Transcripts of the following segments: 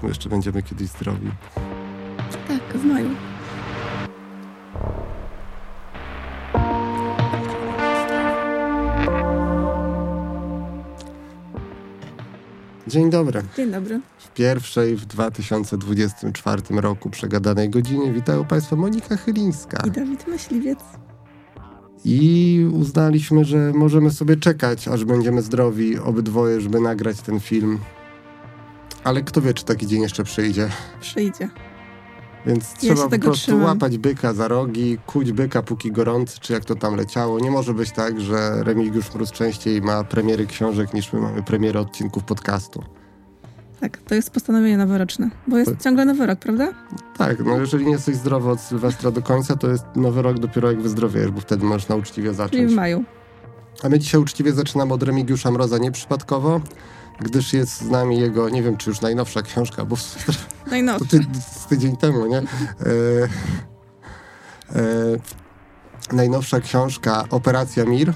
czy my jeszcze będziemy kiedyś zdrowi. Tak, w maju. Dzień dobry. Dzień dobry. W pierwszej w 2024 roku przegadanej godzinie witają Państwa Monika Chylińska. I Dawid Myśliwiec. I uznaliśmy, że możemy sobie czekać, aż będziemy zdrowi obydwoje, żeby nagrać ten film. Ale kto wie, czy taki dzień jeszcze przyjdzie. Przyjdzie. Więc trzeba po prostu trzymam. łapać byka za rogi, kuć byka póki gorący, czy jak to tam leciało. Nie może być tak, że Remigiusz Mróz częściej ma premiery książek niż my mamy premiery odcinków podcastu. Tak, to jest postanowienie noworoczne. Bo jest Tak. ciągle nowy rok, prawda? Tak, no jeżeli nie jesteś zdrowy od Sylwestra do końca, to jest nowy rok dopiero jak wyzdrowiejesz, bo wtedy możesz na uczciwie Czyli w zacząć. maju. A my dzisiaj uczciwie zaczynamy od Remigiusza Mroza nieprzypadkowo, gdyż jest z nami jego, nie wiem czy już najnowsza książka, bo w, No no, to ty, tydzień temu, nie? E, e, najnowsza książka Operacja Mir,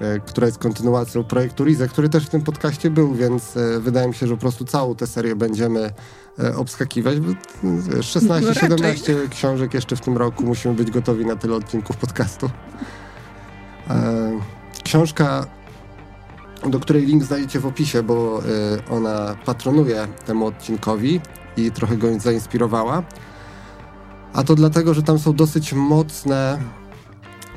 e, która jest kontynuacją projektu Rize, który też w tym podcaście był, więc e, wydaje mi się, że po prostu całą tę serię będziemy e, obskakiwać. bo, wiesz, 16-17 książek jeszcze w tym roku. Musimy być gotowi na tyle odcinków podcastu. E, książka, do której link znajdziecie w opisie, bo e, ona patronuje temu odcinkowi i trochę go zainspirowała. A to dlatego, że tam są dosyć mocne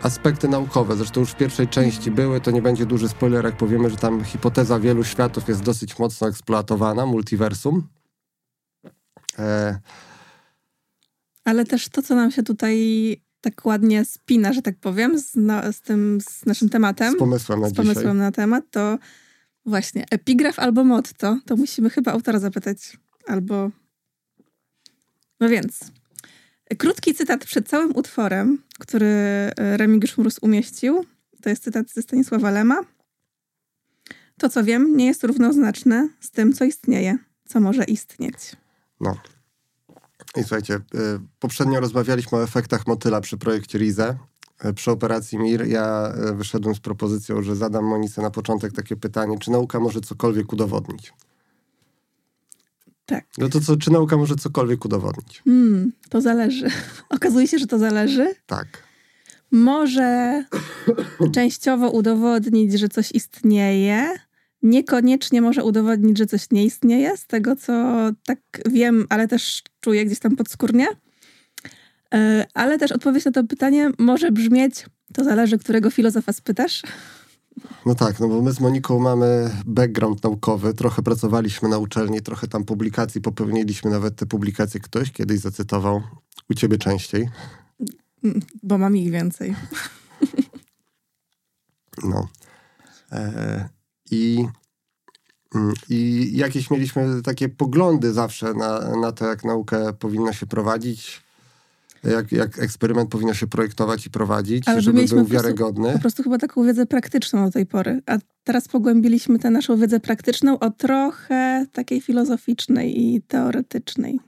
aspekty naukowe. Zresztą już w pierwszej części były, to nie będzie duży spoiler, jak powiemy, że tam hipoteza wielu światów jest dosyć mocno eksploatowana, multiversum. E, ale też to, co nam się tutaj tak ładnie spina, że tak powiem, z, na, z tym, z naszym tematem, z pomysłem na z dzisiaj. pomysłem na temat, to właśnie epigraf albo motto. To musimy chyba autora zapytać. Albo... No więc... Krótki cytat przed całym utworem, który e, Remigiusz Mróz umieścił. To jest cytat ze Stanisława Lema. To, co wiem, nie jest równoznaczne z tym, co istnieje, co może istnieć. No. I słuchajcie, y, poprzednio rozmawialiśmy o efektach motyla przy projekcie Rize. Y, Przy operacji MIR ja y, wyszedłem z propozycją, że zadam Monice na początek takie pytanie, czy nauka może cokolwiek udowodnić? Tak. No to co, czy nauka może cokolwiek udowodnić? Hmm, to zależy. Okazuje się, że to zależy. Tak. Może częściowo udowodnić, że coś istnieje. Niekoniecznie może udowodnić, że coś nie istnieje, z tego co tak wiem, ale też czuję gdzieś tam podskórnie. E, Ale też odpowiedź na to pytanie może brzmieć, to zależy, którego filozofa spytasz. No tak, no bo my z Moniką mamy background naukowy, trochę pracowaliśmy na uczelni, trochę tam publikacji popełniliśmy, nawet te publikacje ktoś kiedyś zacytował, u ciebie częściej. Bo mam ich więcej. No. E, I, mm, I jakieś mieliśmy takie poglądy zawsze na, na to, jak naukę powinno się prowadzić, jak, jak eksperyment powinno się projektować i prowadzić, Ale żeby był po prostu- wiarygodny. Po prostu chyba taką wiedzę praktyczną do tej pory. A teraz pogłębiliśmy tę naszą wiedzę praktyczną o trochę takiej filozoficznej i teoretycznej.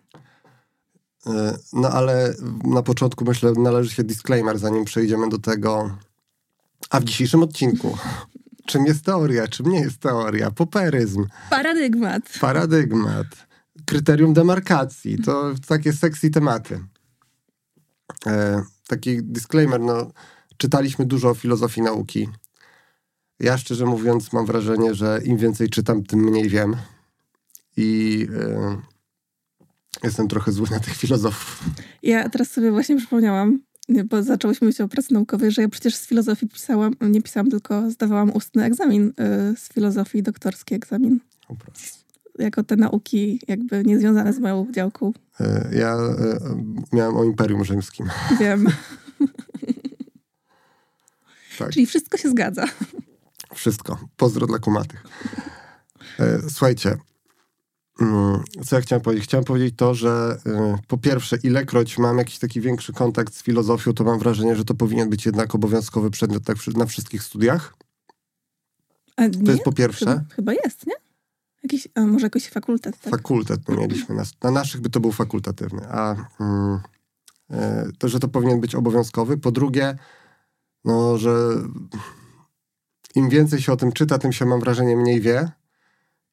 E, No ale na początku myślę, należy się disclaimer, zanim przejdziemy do tego. A w dzisiejszym odcinku, czym jest teoria, czym nie jest teoria, poperyzm, Paradygmat. paradygmat, kryterium demarkacji, to takie sexy tematy. E, taki disclaimer, no, czytaliśmy dużo o filozofii nauki. Ja szczerze mówiąc mam wrażenie, że im więcej czytam, tym mniej wiem. I e, jestem trochę zły na tych filozofów. Ja teraz sobie właśnie przypomniałam, bo zaczęłyśmy mówić o pracy naukowej, że ja przecież z filozofii pisałam, nie pisałam, tylko zdawałam ustny egzamin y, z filozofii, doktorski egzamin. Jako te nauki jakby niezwiązane z moją działką. E, Ja e, miałem o Imperium Rzymskim. Wiem. Tak. Czyli wszystko się zgadza. Wszystko. Pozdro dla kumatych. E, Słuchajcie, co ja chciałem powiedzieć? Chciałem powiedzieć to, że e, po pierwsze, ilekroć mam jakiś taki większy kontakt z filozofią, to mam wrażenie, że to powinien być jednak obowiązkowy przedmiot tak, na wszystkich studiach. A To nie? jest po pierwsze. Chyba, chyba jest, nie? Jakiś, a może jakiś fakultet, tak? Fakultet my mieliśmy. Na, na naszych by to był fakultatywny. A mm, e, to, że to powinien być obowiązkowy. Po drugie, no, że im więcej się o tym czyta, tym się mam wrażenie mniej wie.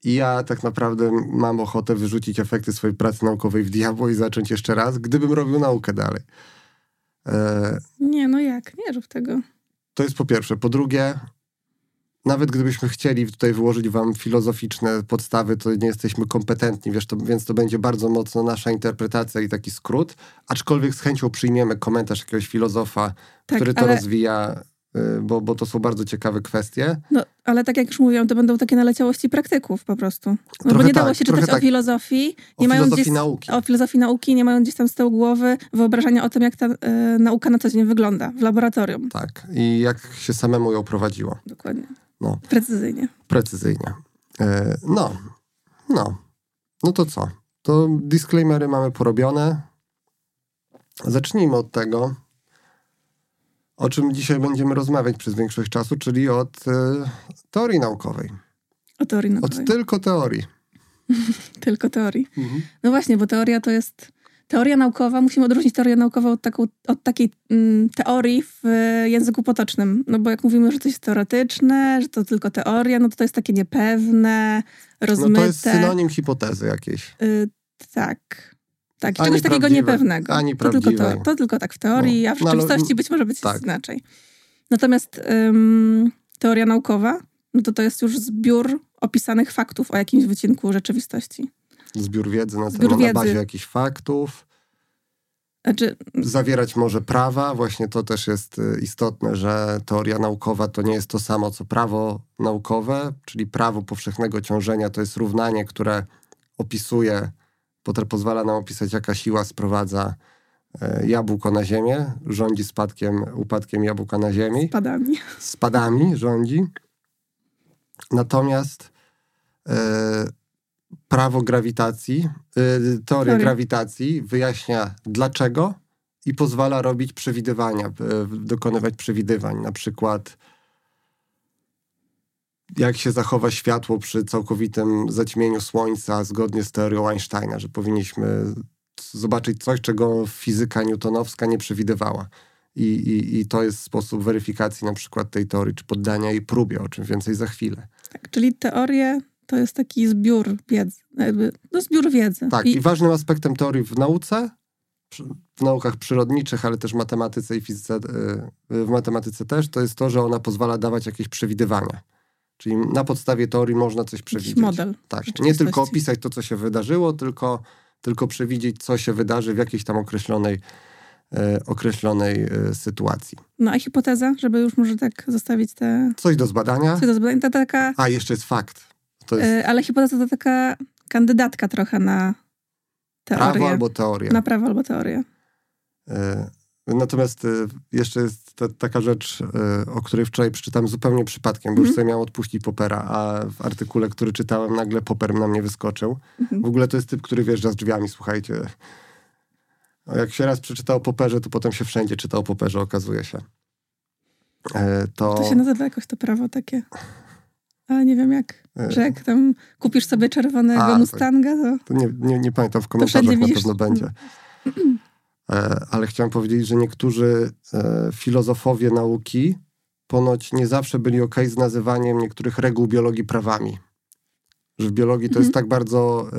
I ja tak naprawdę mam ochotę wyrzucić efekty swojej pracy naukowej w diabło i zacząć jeszcze raz, gdybym robił naukę dalej. E... Nie, no jak? Nie rób tego. To jest po pierwsze. Po drugie, nawet gdybyśmy chcieli tutaj wyłożyć wam filozoficzne podstawy, to nie jesteśmy kompetentni, wiesz, to, więc to będzie bardzo mocno nasza interpretacja i taki skrót, aczkolwiek z chęcią przyjmiemy komentarz jakiegoś filozofa, tak, który to ale... rozwija, bo, bo to są bardzo ciekawe kwestie. No, ale tak jak już mówiłam, to będą takie naleciałości praktyków po prostu. No, bo nie dało tak, się czytać tak. o filozofii. Nie o mają filozofii gdzieś, nauki. O filozofii nauki, nie mają gdzieś tam z tyłu głowy wyobrażenia o tym, jak ta y, nauka na co dzień wygląda w laboratorium. Tak, i jak się samemu ją prowadziło. Dokładnie. No. Precyzyjnie. Precyzyjnie. E, no, no. No to co? To disclaimery mamy porobione. Zacznijmy od tego, o czym dzisiaj będziemy rozmawiać przez większość czasu, czyli od e, teorii naukowej. O teorii naukowej. Od tylko teorii. tylko teorii. Mhm. No właśnie, bo teoria to jest teoria naukowa, musimy odróżnić teorię naukową od, taką, od takiej mm, teorii w języku potocznym. No bo jak mówimy, że coś jest teoretyczne, że to tylko teoria, no to to jest takie niepewne, rozmyte. No to jest synonim hipotezy jakiejś. Y, tak. Tak, czegoś takiego niepewnego. Ani to, tylko to, to tylko tak w teorii, no, a w no, rzeczywistości no, być może być tak. inaczej. Natomiast ym, teoria naukowa, no to to jest już zbiór opisanych faktów o jakimś wycinku rzeczywistości. Zbiór wiedzy na, Zbiór wiedzy. na bazie jakichś faktów. Znaczy... Zawierać może prawa, właśnie to też jest y, istotne, że teoria naukowa to nie jest to samo co prawo naukowe, czyli prawo powszechnego ciążenia to jest równanie, które opisuje, pozwala nam opisać, jaka siła sprowadza e, jabłko na ziemię, rządzi spadkiem, upadkiem jabłka na ziemi. Spadami. Spadami rządzi. Natomiast e, prawo grawitacji, y, teoria grawitacji wyjaśnia dlaczego i pozwala robić przewidywania, dokonywać przewidywań. Na przykład jak się zachowa światło przy całkowitym zaćmieniu Słońca zgodnie z teorią Einsteina, że powinniśmy zobaczyć coś, czego fizyka newtonowska nie przewidywała. I, i, I to jest sposób weryfikacji na przykład tej teorii, czy poddania jej próbie, o czym więcej za chwilę. Tak, czyli teorie to jest taki zbiór wiedzy, jakby, no zbiór wiedzy. Tak, i, i ważnym aspektem teorii w nauce, w naukach przyrodniczych, ale też matematyce i fizyce, y, w matematyce też, to jest to, że ona pozwala dawać jakieś przewidywania. Czyli na podstawie teorii można coś przewidzieć. Jakiś model. Tak, nie tylko opisać to, co się wydarzyło, tylko, tylko przewidzieć, co się wydarzy w jakiejś tam określonej, e, określonej e, sytuacji. No a hipoteza, żeby już może tak zostawić te... Coś do zbadania. Coś do zbadania, to taka... A, jeszcze jest fakt. Jest... E, ale hipoteza to taka kandydatka trochę na teorię. Prawo albo teorię. Na prawo albo teorię. E, natomiast e, jeszcze jest ta, taka rzecz, o której wczoraj przeczytałem zupełnie przypadkiem, bo mm. już mhm. sobie miałem odpuścić Popera, a w artykule, który czytałem, nagle Popper na mnie wyskoczył. Mm. W ogóle to jest typ, który wjeżdża z drzwiami, słuchajcie. Jak się raz przeczytał o Poperze, to potem się wszędzie czytał o Poperze, okazuje się. To... to się nazywa jakoś to prawo takie ale nie wiem jak, e. że jak tam kupisz sobie czerwonego A, Mustanga, to... to nie, nie, nie, pamiętam, w komentarzach na pewno będzie. E, ale chciałem powiedzieć, że niektórzy e, filozofowie nauki ponoć nie zawsze byli ok z nazywaniem niektórych reguł biologii prawami. Że w biologii to jest mhm. tak bardzo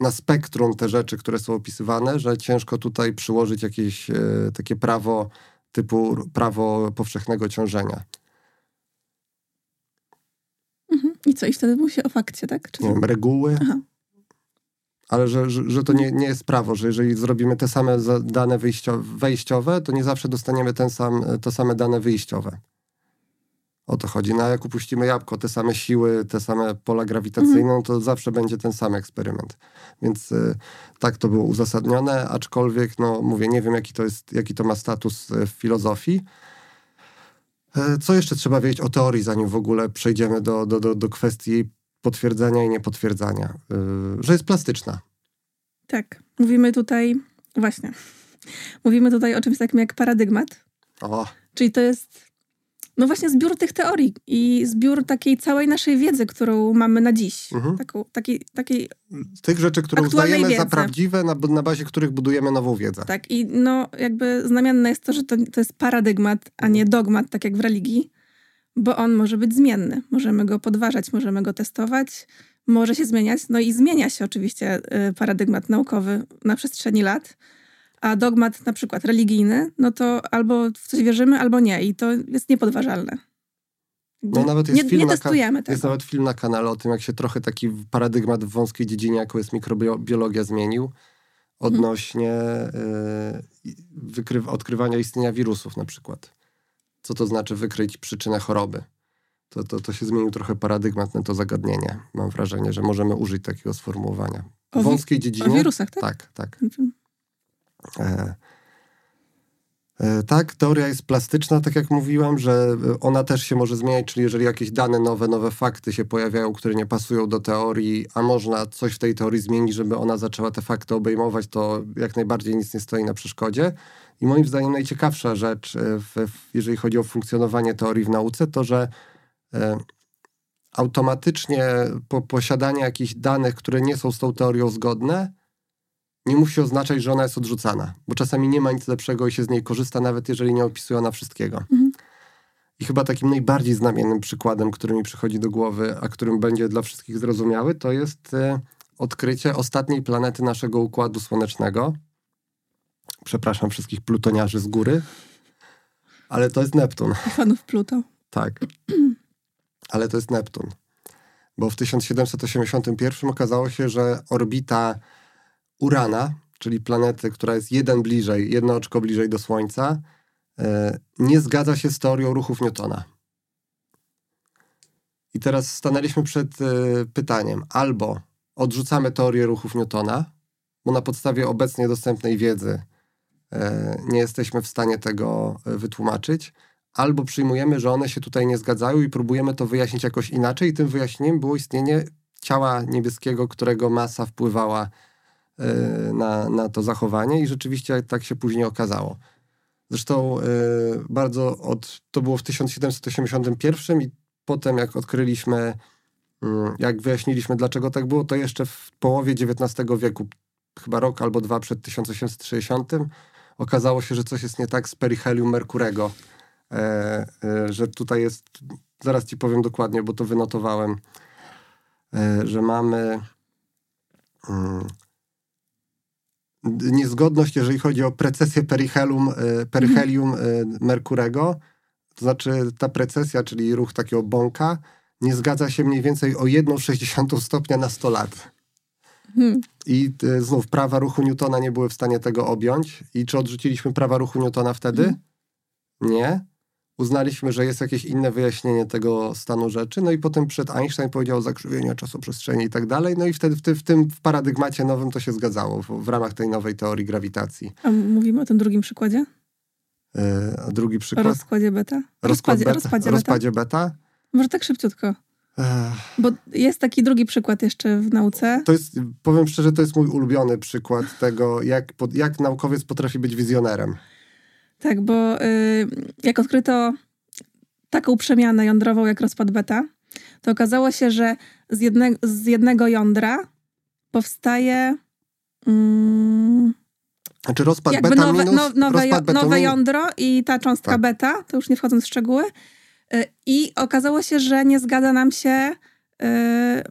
na spektrum te rzeczy, które są opisywane, że ciężko tutaj przyłożyć jakieś takie prawo typu prawo powszechnego ciążenia. I co, i wtedy musi o fakcie, tak? Czy nie wiem, reguły. Aha. Ale że, że, że, to nie, nie jest prawo, że jeżeli zrobimy te same dane wejściowe, to nie zawsze dostaniemy ten sam, te same dane wyjściowe. O to chodzi. No a jak upuścimy jabłko, te same siły, te same pola grawitacyjne, mhm. to zawsze będzie ten sam eksperyment. Więc y, tak to było uzasadnione, aczkolwiek, no mówię, nie wiem jaki to, jest, jaki to ma status y, w filozofii. E, co jeszcze trzeba wiedzieć o teorii, zanim w ogóle przejdziemy do, do, do, do kwestii potwierdzenia i niepotwierdzania? E, że jest plastyczna. Tak. Mówimy tutaj, właśnie, mówimy tutaj o czymś takim jak paradygmat. O. Czyli to jest no właśnie zbiór tych teorii i zbiór takiej całej naszej wiedzy, którą mamy na dziś. Mhm. Taką, takiej, takiej Tych rzeczy, które uznajemy wiedzy. za prawdziwe, na, na bazie których budujemy nową wiedzę. Tak i no jakby znamienne jest to, że to, to jest paradygmat, a nie dogmat, tak jak w religii, bo on może być zmienny. Możemy go podważać, możemy go testować, może się zmieniać. No i zmienia się oczywiście y, paradygmat naukowy na przestrzeni lat. A dogmat na przykład religijny, no to albo w coś wierzymy, albo nie. I to jest niepodważalne. No, nawet jest nie, film nie na testujemy tego. Jest nawet film na kanale o tym, jak się trochę taki paradygmat w wąskiej dziedzinie, jaką jest mikrobiologia, zmienił odnośnie y, wykryw- odkrywania istnienia wirusów na przykład. Co to znaczy wykryć przyczynę choroby? To, to, to się zmienił trochę paradygmat na to zagadnienie. Mam wrażenie, że możemy użyć takiego sformułowania. W wąskiej dziedzinie. O wirusach, tak? Tak, tak. E, e, tak, teoria jest plastyczna, tak jak mówiłem, że e, ona też się może zmieniać, czyli jeżeli jakieś dane nowe, nowe fakty się pojawiają, które nie pasują do teorii, a można coś w tej teorii zmienić, żeby ona zaczęła te fakty obejmować, to jak najbardziej nic nie stoi na przeszkodzie. I moim zdaniem najciekawsza rzecz, e, w, jeżeli chodzi o funkcjonowanie teorii w nauce, to że e, automatycznie po posiadanie jakichś danych, które nie są z tą teorią zgodne, nie musi oznaczać, że ona jest odrzucana, bo czasami nie ma nic lepszego i się z niej korzysta, nawet jeżeli nie opisuje ona wszystkiego. Mhm. I chyba takim najbardziej znamiennym przykładem, który mi przychodzi do głowy, a którym będzie dla wszystkich zrozumiały, to jest e, odkrycie ostatniej planety naszego Układu Słonecznego. Przepraszam wszystkich plutoniarzy z góry, ale to jest Neptun. Fanów Pluto. Tak. Ale to jest Neptun. Bo w 1781 okazało się, że orbita Urana, czyli planety, która jest jeden bliżej, jedno oczko bliżej do Słońca, e, nie zgadza się z teorią ruchów Newtona. I teraz stanęliśmy przed e, pytaniem: albo odrzucamy teorię ruchów Newtona, bo na podstawie obecnie dostępnej wiedzy e, nie jesteśmy w stanie tego wytłumaczyć, albo przyjmujemy, że one się tutaj nie zgadzają i próbujemy to wyjaśnić jakoś inaczej. I tym wyjaśnieniem było istnienie ciała niebieskiego, którego masa wpływała na, na to zachowanie, i rzeczywiście tak się później okazało. Zresztą e, bardzo od, to było w 1781 i potem jak odkryliśmy, mm, jak wyjaśniliśmy dlaczego tak było, to jeszcze w połowie XIX wieku, chyba rok albo dwa przed 1860, okazało się, że coś jest nie tak z perichelium Merkurego, e, e, że tutaj jest, zaraz ci powiem dokładnie, bo to wynotowałem, e, że mamy mm, niezgodność, jeżeli chodzi o precesję e, perichelium e, Merkurego, to znaczy ta precesja, czyli ruch takiego bąka, nie zgadza się mniej więcej o 1,6 stopnia na 100 lat. Hmm. I y, znów prawa ruchu Newtona nie były w stanie tego objąć. I czy odrzuciliśmy prawa ruchu Newtona wtedy? Mhm. Nie. Uznaliśmy, że jest jakieś inne wyjaśnienie tego stanu rzeczy. No i potem przed Einstein powiedział zakrzywienia czasoprzestrzeni i tak dalej. No i wtedy w, ty, w tym w paradygmacie nowym to się zgadzało w, w ramach tej nowej teorii grawitacji. A mówimy o tym drugim przykładzie? Yy, a drugi O przykład? rozkładzie beta? Rozkład rozpadzie, beta. rozpadzie beta? rozpadzie beta. Może tak szybciutko. Bo jest taki drugi przykład jeszcze w nauce. To jest, powiem szczerze, to jest mój ulubiony przykład tego, jak, jak naukowiec potrafi być wizjonerem. Tak, bo y, jak odkryto taką przemianę jądrową jak rozpad beta, to okazało się, że z, jedne, z jednego jądra powstaje mm, Znaczy rozpad jakby beta nowe, minus, no, nowe, rozpad jo- nowe jądro i ta cząstka Tak. beta, to już nie wchodząc w szczegóły. Y, I okazało się, że nie zgadza nam się y,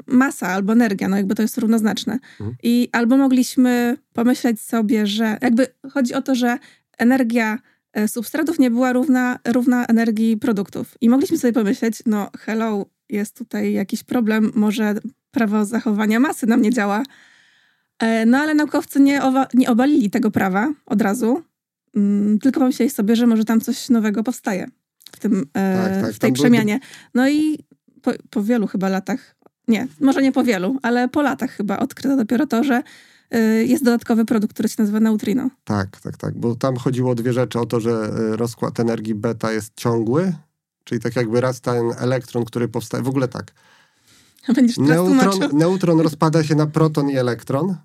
masa albo energia, no jakby to jest równoznaczne. Mhm. I albo mogliśmy pomyśleć sobie, że jakby chodzi o to, że energia substratów nie była równa, równa energii produktów. I mogliśmy sobie pomyśleć, no hello, jest tutaj jakiś problem, może prawo zachowania masy nam nie działa. E, No ale naukowcy nie, owa- nie obalili tego prawa od razu, mm, tylko pomyśleli sobie, że może tam coś nowego powstaje w, tym, e, Tak, tak, w tej przemianie. No i po, po wielu chyba latach, nie, może nie po wielu, ale po latach chyba odkryto dopiero to, że jest dodatkowy produkt, który się nazywa neutrino. Tak, tak, tak, bo tam chodziło o dwie rzeczy, o to, że y, rozkład energii beta jest ciągły, czyli tak jakby raz ten elektron, który powstaje, w ogóle tak, neutron, neutron rozpada się na proton i elektron,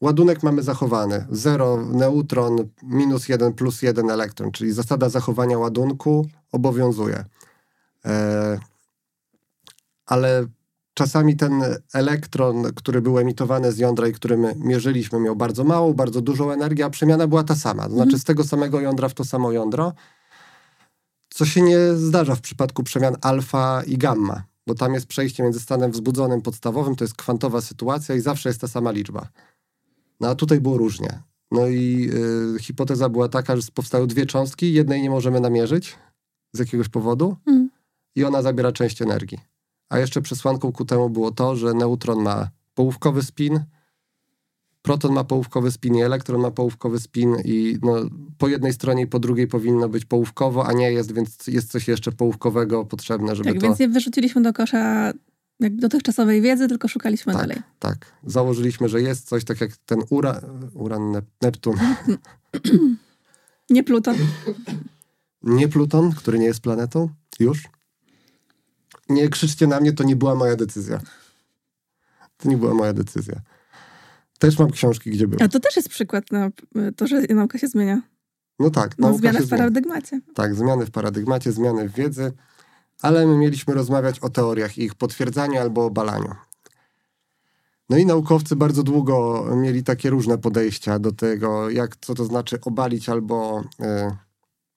ładunek mamy zachowany, zero neutron, minus jeden, plus jeden elektron, czyli zasada zachowania ładunku obowiązuje. E, ale czasami ten elektron, który był emitowany z jądra i który my mierzyliśmy, miał bardzo małą, bardzo dużą energię, a przemiana była ta sama. To znaczy Mhm. z tego samego jądra w to samo jądro, co się nie zdarza w przypadku przemian alfa i gamma. bo tam jest przejście między stanem wzbudzonym, podstawowym, to jest kwantowa sytuacja i zawsze jest ta sama liczba. No a tutaj było różnie. No i y, hipoteza była taka, że powstały dwie cząstki, jednej nie możemy namierzyć z jakiegoś powodu Mm. i ona zabiera część energii. A jeszcze przesłanką ku temu było to, że neutron ma połówkowy spin, proton ma połówkowy spin i elektron ma połówkowy spin i no, po jednej stronie i po drugiej powinno być połówkowo, a nie jest, więc jest coś jeszcze połówkowego potrzebne, żeby Tak, to... więc nie wyrzuciliśmy do kosza dotychczasowej wiedzy, tylko szukaliśmy Tak. dalej. Tak, założyliśmy, że jest coś tak jak ten Ura, Uran, Nep- Neptun, Nie Pluton. nie Pluton, który nie jest planetą, już. Nie krzyczcie na mnie, to nie była moja decyzja. To nie była moja decyzja. Też mam książki, gdzie były. A to też jest przykład na to, że nauka się zmienia. No tak, No, się w paradygmacie. Tak, zmiany w paradygmacie, zmiany w wiedzy, ale my mieliśmy rozmawiać o teoriach, ich potwierdzaniu albo obalaniu. No i naukowcy bardzo długo mieli takie różne podejścia do tego, jak co to znaczy obalić albo. e,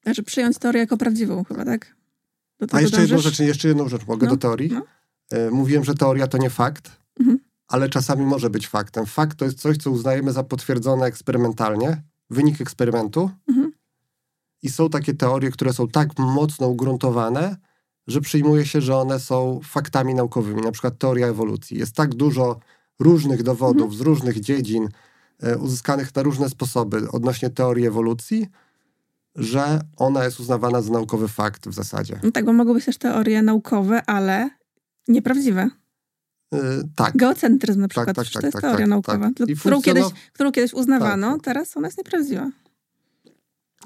Znaczy przyjąć teorię jako prawdziwą chyba, tak? Do A tego jeszcze jedną rzecz, jeszcze jedną rzecz mogę No, do teorii. no. E, Mówiłem, że teoria to nie fakt, Mhm. ale czasami może być faktem. Fakt to jest coś, co uznajemy za potwierdzone eksperymentalnie, wynik eksperymentu. Mhm. I są takie teorie, które są tak mocno ugruntowane, że przyjmuje się, że one są faktami naukowymi. Na przykład teoria ewolucji. Jest tak dużo różnych dowodów Mhm. z różnych dziedzin, e, uzyskanych na różne sposoby odnośnie teorii ewolucji, że ona jest uznawana za naukowy fakt w zasadzie. No tak, bo mogą być też teorie naukowe, ale nieprawdziwe. E, tak. Geocentryzm na przykład, tak, przecież tak, to jest tak, teoria tak, naukowa, tak. którą, funkcjonow- kiedyś, którą kiedyś uznawano, Tak. teraz ona jest nieprawdziwa.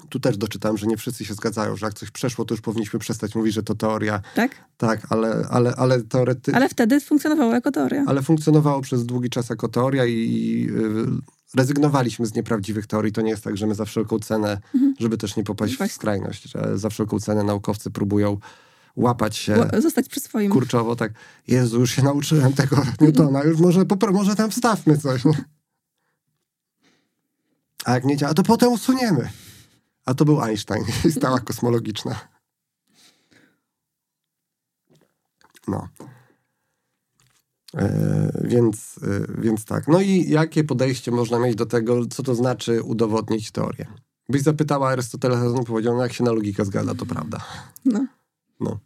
Tu też doczytałem, że nie wszyscy się zgadzają, że jak coś przeszło, to już powinniśmy przestać mówić, że to teoria. Tak? Tak, ale, ale, ale teorety... Ale wtedy funkcjonowało jako teoria. ale funkcjonowało przez długi czas jako teoria i, i y, rezygnowaliśmy z nieprawdziwych teorii. To nie jest tak, że my za wszelką cenę, Mhm. żeby też nie popaść w skrajność, że za wszelką cenę naukowcy próbują łapać się Zostać przy swoim. kurczowo, tak, Jezu, już się nauczyłem tego Newtona, już może, może tam wstawmy coś. A jak nie działa, to potem usuniemy. A to był Einstein i stała kosmologiczna. No. E, więc, e, więc tak. No i jakie podejście można mieć do tego, co to znaczy udowodnić teorię? Byś zapytała Arystotelesa, on powiedział, no jak się na logikę zgadza, to prawda. No. No.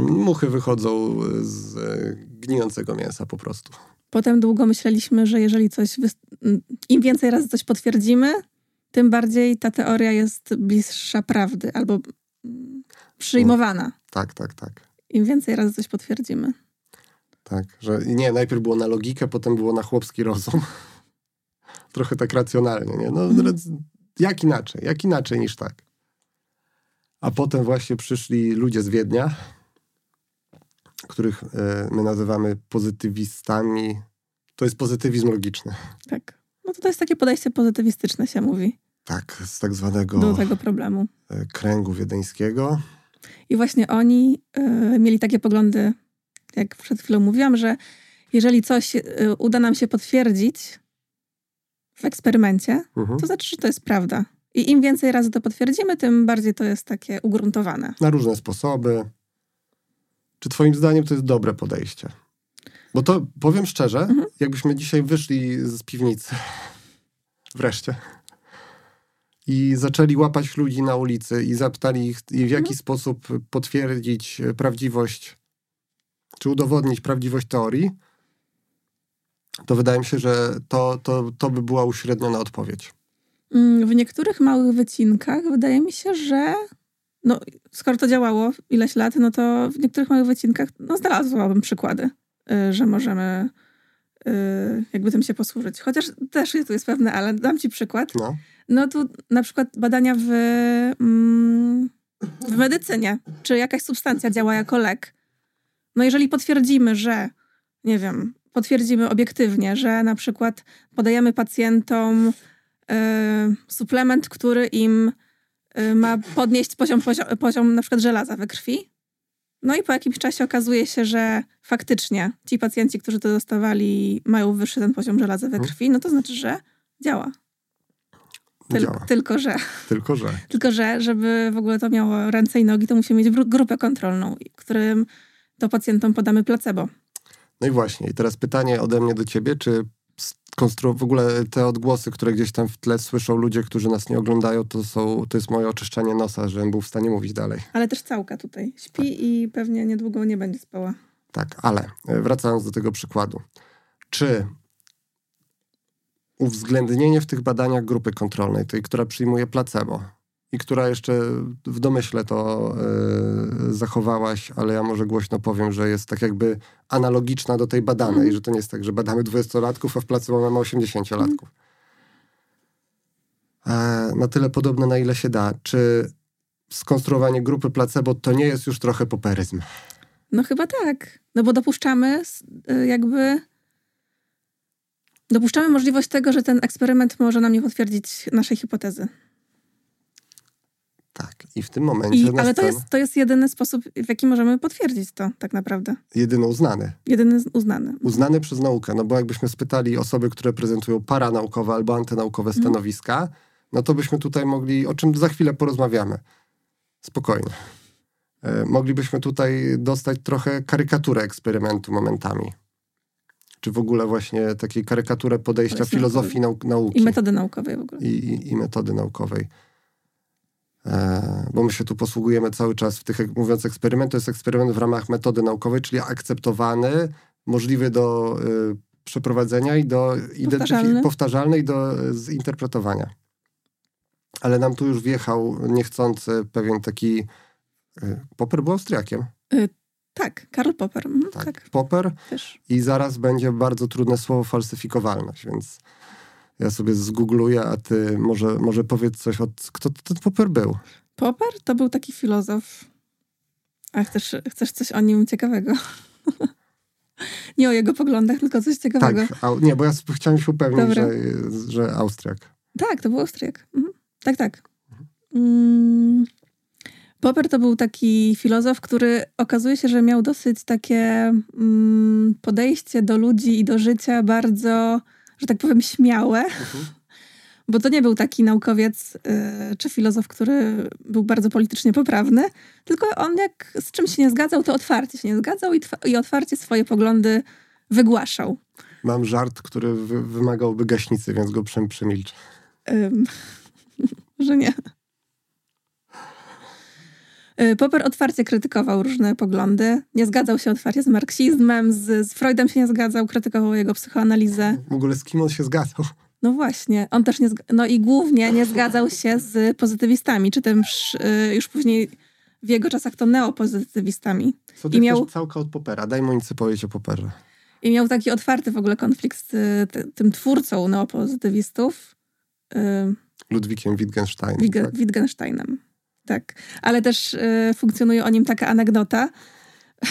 Muchy wychodzą z e, gnijącego mięsa po prostu. Potem długo myśleliśmy, że jeżeli coś. Im więcej razy coś potwierdzimy, tym bardziej ta teoria jest bliższa prawdy albo mm, przyjmowana. Tak, tak, tak. Im więcej razy coś potwierdzimy. Tak, że nie, najpierw było na logikę, potem było na chłopski rozum. Trochę tak racjonalnie, nie? No, Mhm. jak inaczej? Jak inaczej niż tak? A potem właśnie przyszli ludzie z Wiednia, których e, my nazywamy pozytywistami. To jest pozytywizm logiczny. Tak. No to, to jest takie podejście pozytywistyczne, się mówi, Tak, z tak zwanego do tego problemu. e, kręgu wiedeńskiego. I właśnie oni y, mieli takie poglądy, jak przed chwilą mówiłam, że jeżeli coś y, uda nam się potwierdzić w eksperymencie, Mhm. to znaczy, że to jest prawda. I im więcej razy to potwierdzimy, tym bardziej to jest takie ugruntowane. na różne sposoby. Czy twoim zdaniem to jest dobre podejście? Bo to powiem szczerze, Mhm. jakbyśmy dzisiaj wyszli z piwnicy wreszcie i zaczęli łapać ludzi na ulicy i zapytali ich, w jaki Mhm. sposób potwierdzić e, prawdziwość, czy udowodnić prawdziwość teorii, to wydaje mi się, że to, to, to by była uśredniona odpowiedź. Mm, W niektórych małych wycinkach wydaje mi się, że no, skoro to działało ileś lat, no to w niektórych małych wycinkach no, znalazłabym przykłady, y, że możemy y, jakby tym się posłużyć. Chociaż też tu jest pewne, ale dam ci przykład. No. No tu na przykład badania w, mm, w medycynie, czy jakaś substancja działa jako lek. No jeżeli potwierdzimy, że, nie wiem, potwierdzimy obiektywnie, że na przykład podajemy pacjentom y, suplement, który im y, ma podnieść poziom, poziom, poziom na przykład żelaza we krwi. No i po jakimś czasie okazuje się, że faktycznie ci pacjenci, którzy to dostawali, mają wyższy ten poziom żelaza we Mhm. krwi, no to znaczy, że działa. Tyl, Działa. Tylko, że, Tylko, że. tylko, że żeby w ogóle to miało ręce i nogi, to musimy mieć gru- grupę kontrolną, którym to pacjentom podamy placebo. No i właśnie, i teraz pytanie ode mnie do ciebie, czy konstru- w ogóle te odgłosy, które gdzieś tam w tle słyszą ludzie, którzy nas nie oglądają, to, są, to jest moje oczyszczanie nosa, żebym był w stanie mówić dalej. Ale też całka tutaj śpi tak. i pewnie niedługo nie będzie spała. Tak, ale e, wracając do tego przykładu. Czy uwzględnienie w tych badaniach grupy kontrolnej, tej, która przyjmuje placebo, i która jeszcze w domyśle to y, zachowałaś, ale ja może głośno powiem, że jest tak jakby analogiczna do tej badanej, mm. że to nie jest tak, że badamy 20-latków, a w placebo mamy 80-latków. Mm. E, na tyle podobne, na ile się da. Czy skonstruowanie grupy placebo to nie jest już trochę poperyzm? No chyba tak. No bo dopuszczamy y, jakby dopuszczamy możliwość tego, że ten eksperyment może nam nie potwierdzić naszej hipotezy. Tak, i w tym momencie. I, ale to jest, to jest jedyny sposób, w jaki możemy potwierdzić to, tak naprawdę. Jedyny uznany. Jedyny uznany. Uznany przez naukę. No bo jakbyśmy spytali osoby, które prezentują paranaukowe albo antynaukowe mhm. stanowiska, mm. no to byśmy tutaj mogli, o czym za chwilę porozmawiamy. Spokojnie. E, moglibyśmy tutaj dostać trochę karykaturę eksperymentu momentami. Czy w ogóle właśnie takiej karykaturę podejścia filozofii nau nauki. I metody naukowej w ogóle. I, i, i metody naukowej. E, bo my się tu posługujemy cały czas w tych, mówiąc eksperyment, to jest eksperyment w ramach metody naukowej, czyli akceptowany, możliwy do y, przeprowadzenia i do powtarzalny. powtarzalny i do zinterpretowania. Ale nam tu już wjechał niechcący pewien taki y, Popper był Austriakiem. Y, tak, Karl Popper. Mhm, tak, tak, Popper. Też. I zaraz będzie bardzo trudne słowo falsyfikowalność, więc ja sobie zgoogluję, a ty może, może powiedz coś, od, kto ten Popper był? Popper to był taki filozof. A chcesz, chcesz coś o nim ciekawego? nie o jego poglądach, tylko coś ciekawego. Tak, a, nie, bo ja chciałem się upewnić, że, że Austriak. Tak, to był Austriak. Mhm. Tak, tak. Mm. Popper to był taki filozof, który okazuje się, że miał dosyć takie mm, podejście do ludzi i do życia bardzo że tak powiem, śmiałe. Mhm. Bo to nie był taki naukowiec yy, czy filozof, który był bardzo politycznie poprawny, tylko on jak z czymś się nie zgadzał, to otwarcie się nie zgadzał i, i otwarcie swoje poglądy wygłaszał. Mam żart, który wy wymagałby gaśnicy, więc go przemilczę. Ym, że nie. Y, Popper otwarcie krytykował różne poglądy. Nie zgadzał się otwarcie z marksizmem, z, z Freudem się nie zgadzał, krytykował jego psychoanalizę. W ogóle z kim on się zgadzał? No właśnie, on też nie, no i głównie nie zgadzał się z pozytywistami, czy też y, już później w jego czasach to neopozytywistami. Co I miał całka od Poppera, daj mu nic powiedzieć o Popperze. I miał taki otwarty w ogóle konflikt z y, tym twórcą neopozytywistów. Ludwikiem Wittgensteinem. tak? Wittgensteinem. Tak, ale też y, funkcjonuje o nim taka anegdota,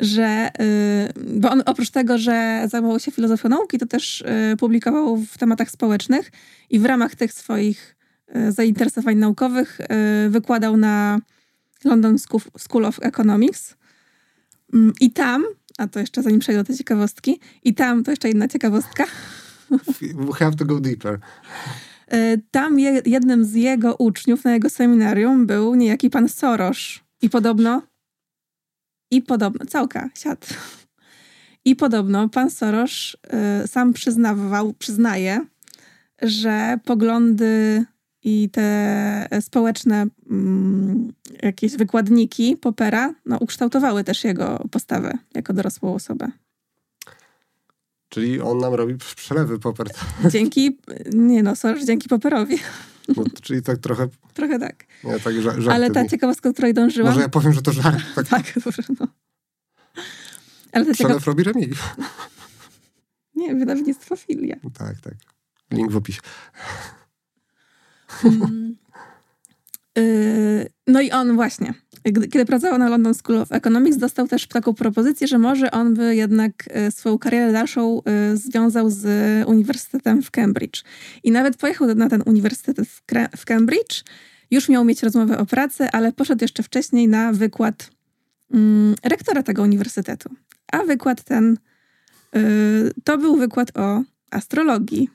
że, y, bo on oprócz tego, że zajmował się filozofią nauki, to też y, publikował w tematach społecznych i w ramach tych swoich y, zainteresowań naukowych y, wykładał na London School of Economics. Mm, I tam, a to jeszcze zanim przejdę do tej ciekawostki, i tam, to jeszcze jedna ciekawostka. We have to go deeper. E, tam je, jednym z jego uczniów na jego seminarium był niejaki pan Soros. I podobno, i podobno, całka, siad. I podobno pan Soros y, sam przyznawał, przyznaje, że poglądy i te społeczne mm, jakieś wykładniki Popera no, ukształtowały też jego postawę jako dorosłą osobę. Czyli on nam robi przelewy Popper. Dzięki, nie no, sorry, dzięki Popperowi. No, czyli tak trochę... Trochę tak. Nie, tak Ale ta ciekawostka, do której dążyłam... Może ja powiem, że to żart. Tak, tak dobrze, no. Ale ta Przelew robi Remi. Nie, wydawnictwo Filia. Tak, tak. Link w opisie. Mm. Yy, no i on właśnie, kiedy pracował na London School of Economics, dostał też taką propozycję, że może on by jednak yy, swoją karierę dalszą yy, związał z Uniwersytetem w Cambridge. I nawet pojechał na ten uniwersytet w Cambridge. Już miał mieć rozmowę o pracy, ale poszedł jeszcze wcześniej na wykład mm, rektora tego uniwersytetu. A wykład ten to był wykład o astrologii.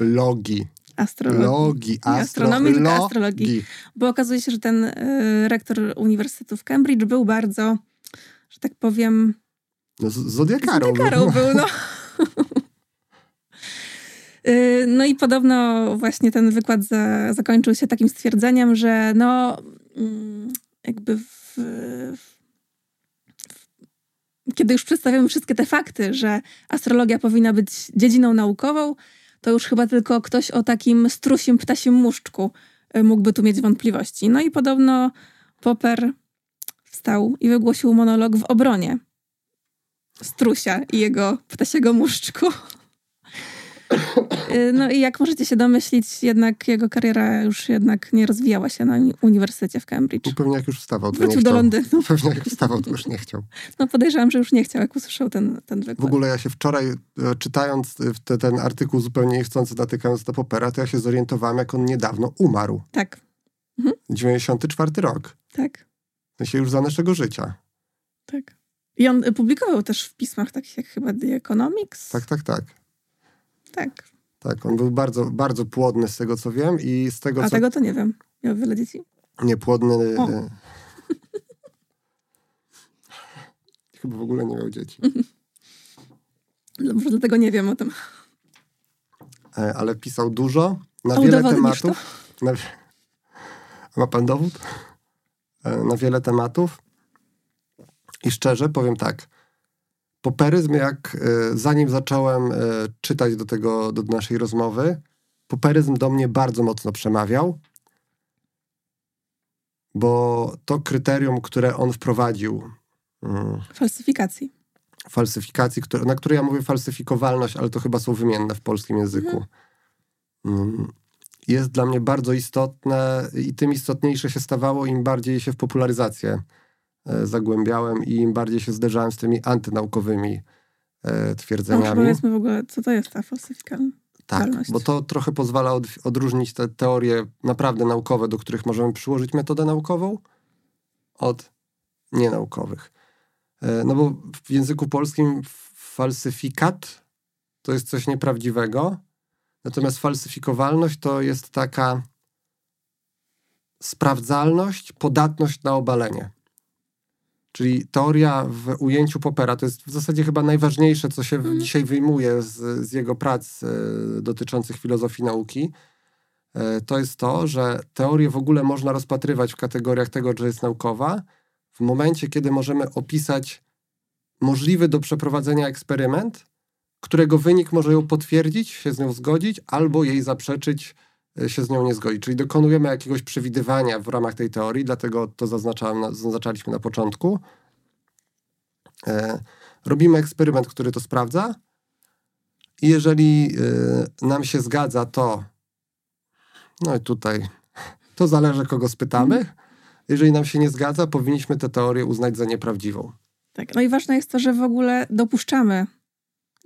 Logii astrologii. Logii, astro, astronomii, tylko astrologii. Bo okazuje się, że ten y, rektor Uniwersytetu w Cambridge był bardzo że tak powiem... No, Zodiakarą. Zodiakarą był, no. Y, no i podobno właśnie ten wykład za, zakończył się takim stwierdzeniem, że no mm, jakby w, w, kiedy już przedstawiamy wszystkie te fakty, że astrologia powinna być dziedziną naukową, to już chyba tylko ktoś o takim strusim ptasim muszczku y, mógłby tu mieć wątpliwości. No i podobno Popper wstał i wygłosił monolog w obronie strusia i jego ptasiego muszczku. Y, no i jak możecie się domyślić, jednak jego kariera już jednak nie rozwijała się na uniwersytecie w Cambridge. I pewnie jak już wstawał, to Wrócił nie do chciał. Londynu. Pewnie jak wstawał, to już nie chciał. No podejrzewam, że już nie chciał, jak usłyszał ten, ten wykład. W ogóle ja się wczoraj, e, czytając e, te, ten artykuł zupełnie niechcący, natykając na Popera, to ja się zorientowałem, jak on niedawno umarł. Tak, 94 rok. tak, W sensie już za naszego życia. tak. I on y, publikował też w pismach takich jak chyba The Economics. Tak, tak, tak. Tak. Tak, on był bardzo, bardzo płodny z tego, co wiem i z tego, A co... tego to nie wiem. Miał wiele dzieci. Niepłodny... O. e, Chyba w ogóle nie miał dzieci. No, Może dlatego nie wiem o tym. E, Ale pisał dużo, na A wiele tematów. Na... Ma pan dowód? E, Na wiele tematów. I szczerze powiem tak. Poperyzm, jak e, zanim zacząłem e, czytać do tego, do naszej rozmowy, poperyzm do mnie bardzo mocno przemawiał, bo to kryterium, które on wprowadził, mm, Falsyfikacji. falsyfikacji, na które ja mówię falsyfikowalność, ale to chyba są wymienne w polskim języku. Mm, Jest dla mnie bardzo istotne i tym istotniejsze się stawało, im bardziej się w popularyzację zagłębiałem i im bardziej się zderzałem z tymi antynaukowymi e, No, twierdzeniami. powiedzmy w ogóle, co to jest ta falsyfikacja. Tak, bo to trochę pozwala od, odróżnić te teorie naprawdę naukowe, do których możemy przyłożyć metodę naukową, od nienaukowych. E, No bo w języku polskim falsyfikat to jest coś nieprawdziwego, natomiast falsyfikowalność to jest taka sprawdzalność, podatność na obalenie. Czyli teoria w ujęciu Popera to jest w zasadzie chyba najważniejsze, co się Mhm. dzisiaj wyjmuje z, z jego prac e, dotyczących filozofii nauki. E, to jest to, że teorię w ogóle można rozpatrywać w kategoriach tego, że jest naukowa, w momencie, kiedy możemy opisać możliwy do przeprowadzenia eksperyment, którego wynik może ją potwierdzić, się z nią zgodzić, albo jej zaprzeczyć, się z nią nie zgodzić. Czyli dokonujemy jakiegoś przewidywania w ramach tej teorii, dlatego to zaznaczaliśmy na początku. E, robimy eksperyment, który to sprawdza i jeżeli e, nam się zgadza, to no i tutaj to zależy, kogo spytamy. Jeżeli nam się nie zgadza, powinniśmy tę teorię uznać za nieprawdziwą. Tak. No i ważne jest to, że w ogóle dopuszczamy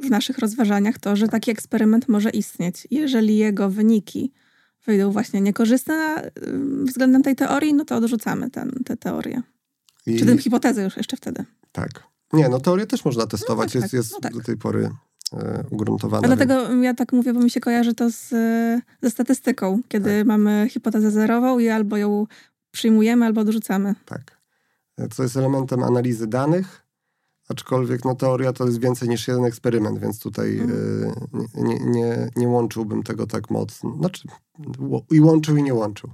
w naszych rozważaniach to, że taki eksperyment może istnieć. Jeżeli jego wyniki wyjdą właśnie niekorzystne ym, względem tej teorii, no to odrzucamy ten, tę teorię. I, Czy tę hipotezę już jeszcze wtedy. Tak. Nie, no teorię też można testować. No jest tak, jest no tak. do tej pory e, ugruntowana. A więc- dlatego ja tak mówię, bo mi się kojarzy to z, e, ze statystyką, kiedy Tak. mamy hipotezę zerową i albo ją przyjmujemy, albo odrzucamy. Tak. E, Co jest elementem analizy danych, aczkolwiek no, teoria to jest więcej niż jeden eksperyment, więc tutaj Mhm. e, nie, nie, nie łączyłbym tego tak mocno. Znaczy, i łączył, i nie łączył.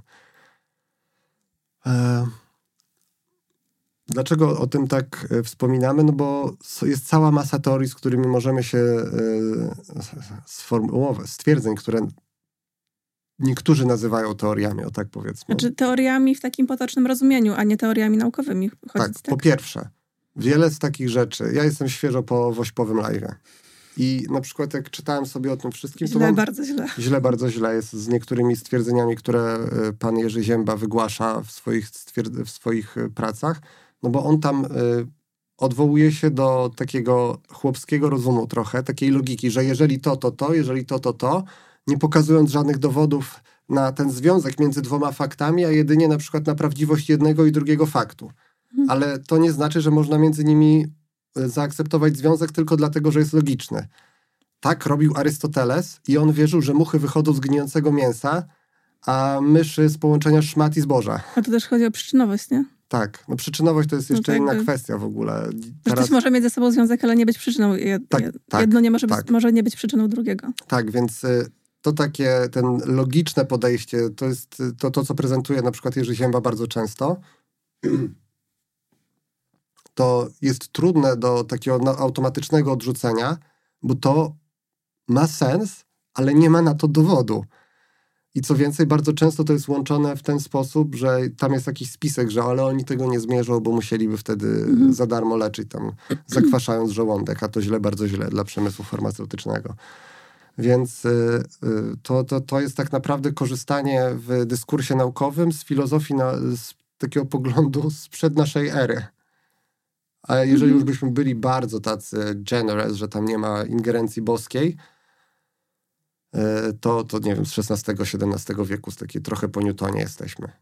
E, Dlaczego o tym tak e, wspominamy? No bo jest cała masa teorii, z którymi możemy się e, sformułować, stwierdzeń, które niektórzy nazywają teoriami, o tak powiedzmy. Znaczy teoriami w takim potocznym rozumieniu, a nie teoriami naukowymi. Tak, Chodzić, po pierwsze, wiele z takich rzeczy. Ja jestem świeżo po wośpowym live. I na przykład jak czytałem sobie o tym wszystkim, to Źle, mam bardzo źle. źle, bardzo źle jest z niektórymi stwierdzeniami, które y, pan Jerzy Zięba wygłasza w swoich, stwierd- w swoich y, pracach, no bo on tam y, odwołuje się do takiego chłopskiego rozumu trochę, takiej logiki, że jeżeli to, to to, jeżeli to, to to, nie pokazując żadnych dowodów na ten związek między dwoma faktami, a jedynie na przykład na prawdziwość jednego i drugiego faktu. Ale to nie znaczy, że można między nimi y, zaakceptować związek tylko dlatego, że jest logiczny. Tak robił Arystoteles i on wierzył, że muchy wychodzą z gnijącego mięsa, a myszy z połączenia szmat i zboża. A tu też chodzi o przyczynowość, nie? Tak, no przyczynowość to jest No jeszcze to inna jakby- kwestia w ogóle. Że coś może mieć ze sobą związek, ale nie być przyczyną. Jed, Tak, tak, jedno nie może, być, tak. może nie być przyczyną drugiego. Tak, więc y, to takie, ten logiczne podejście, to jest y, to, to co prezentuje na przykład Jerzy Zięba bardzo często. To jest trudne do takiego automatycznego odrzucenia, bo to ma sens, ale nie ma na to dowodu. I co więcej, bardzo często to jest łączone w ten sposób, że tam jest jakiś spisek, że ale oni tego nie zmierzą, bo musieliby wtedy Mhm. za darmo leczyć tam, zakwaszając żołądek, a to źle, bardzo źle dla przemysłu farmaceutycznego. Więc y, y, to, to, to jest tak naprawdę korzystanie w dyskursie naukowym z filozofii, na, z takiego poglądu sprzed naszej ery. A jeżeli Mhm. już byśmy byli bardzo tacy generous, że tam nie ma ingerencji boskiej, y, to, to nie wiem, z XVI-XVII wieku, z takiej trochę po Newtonie jesteśmy.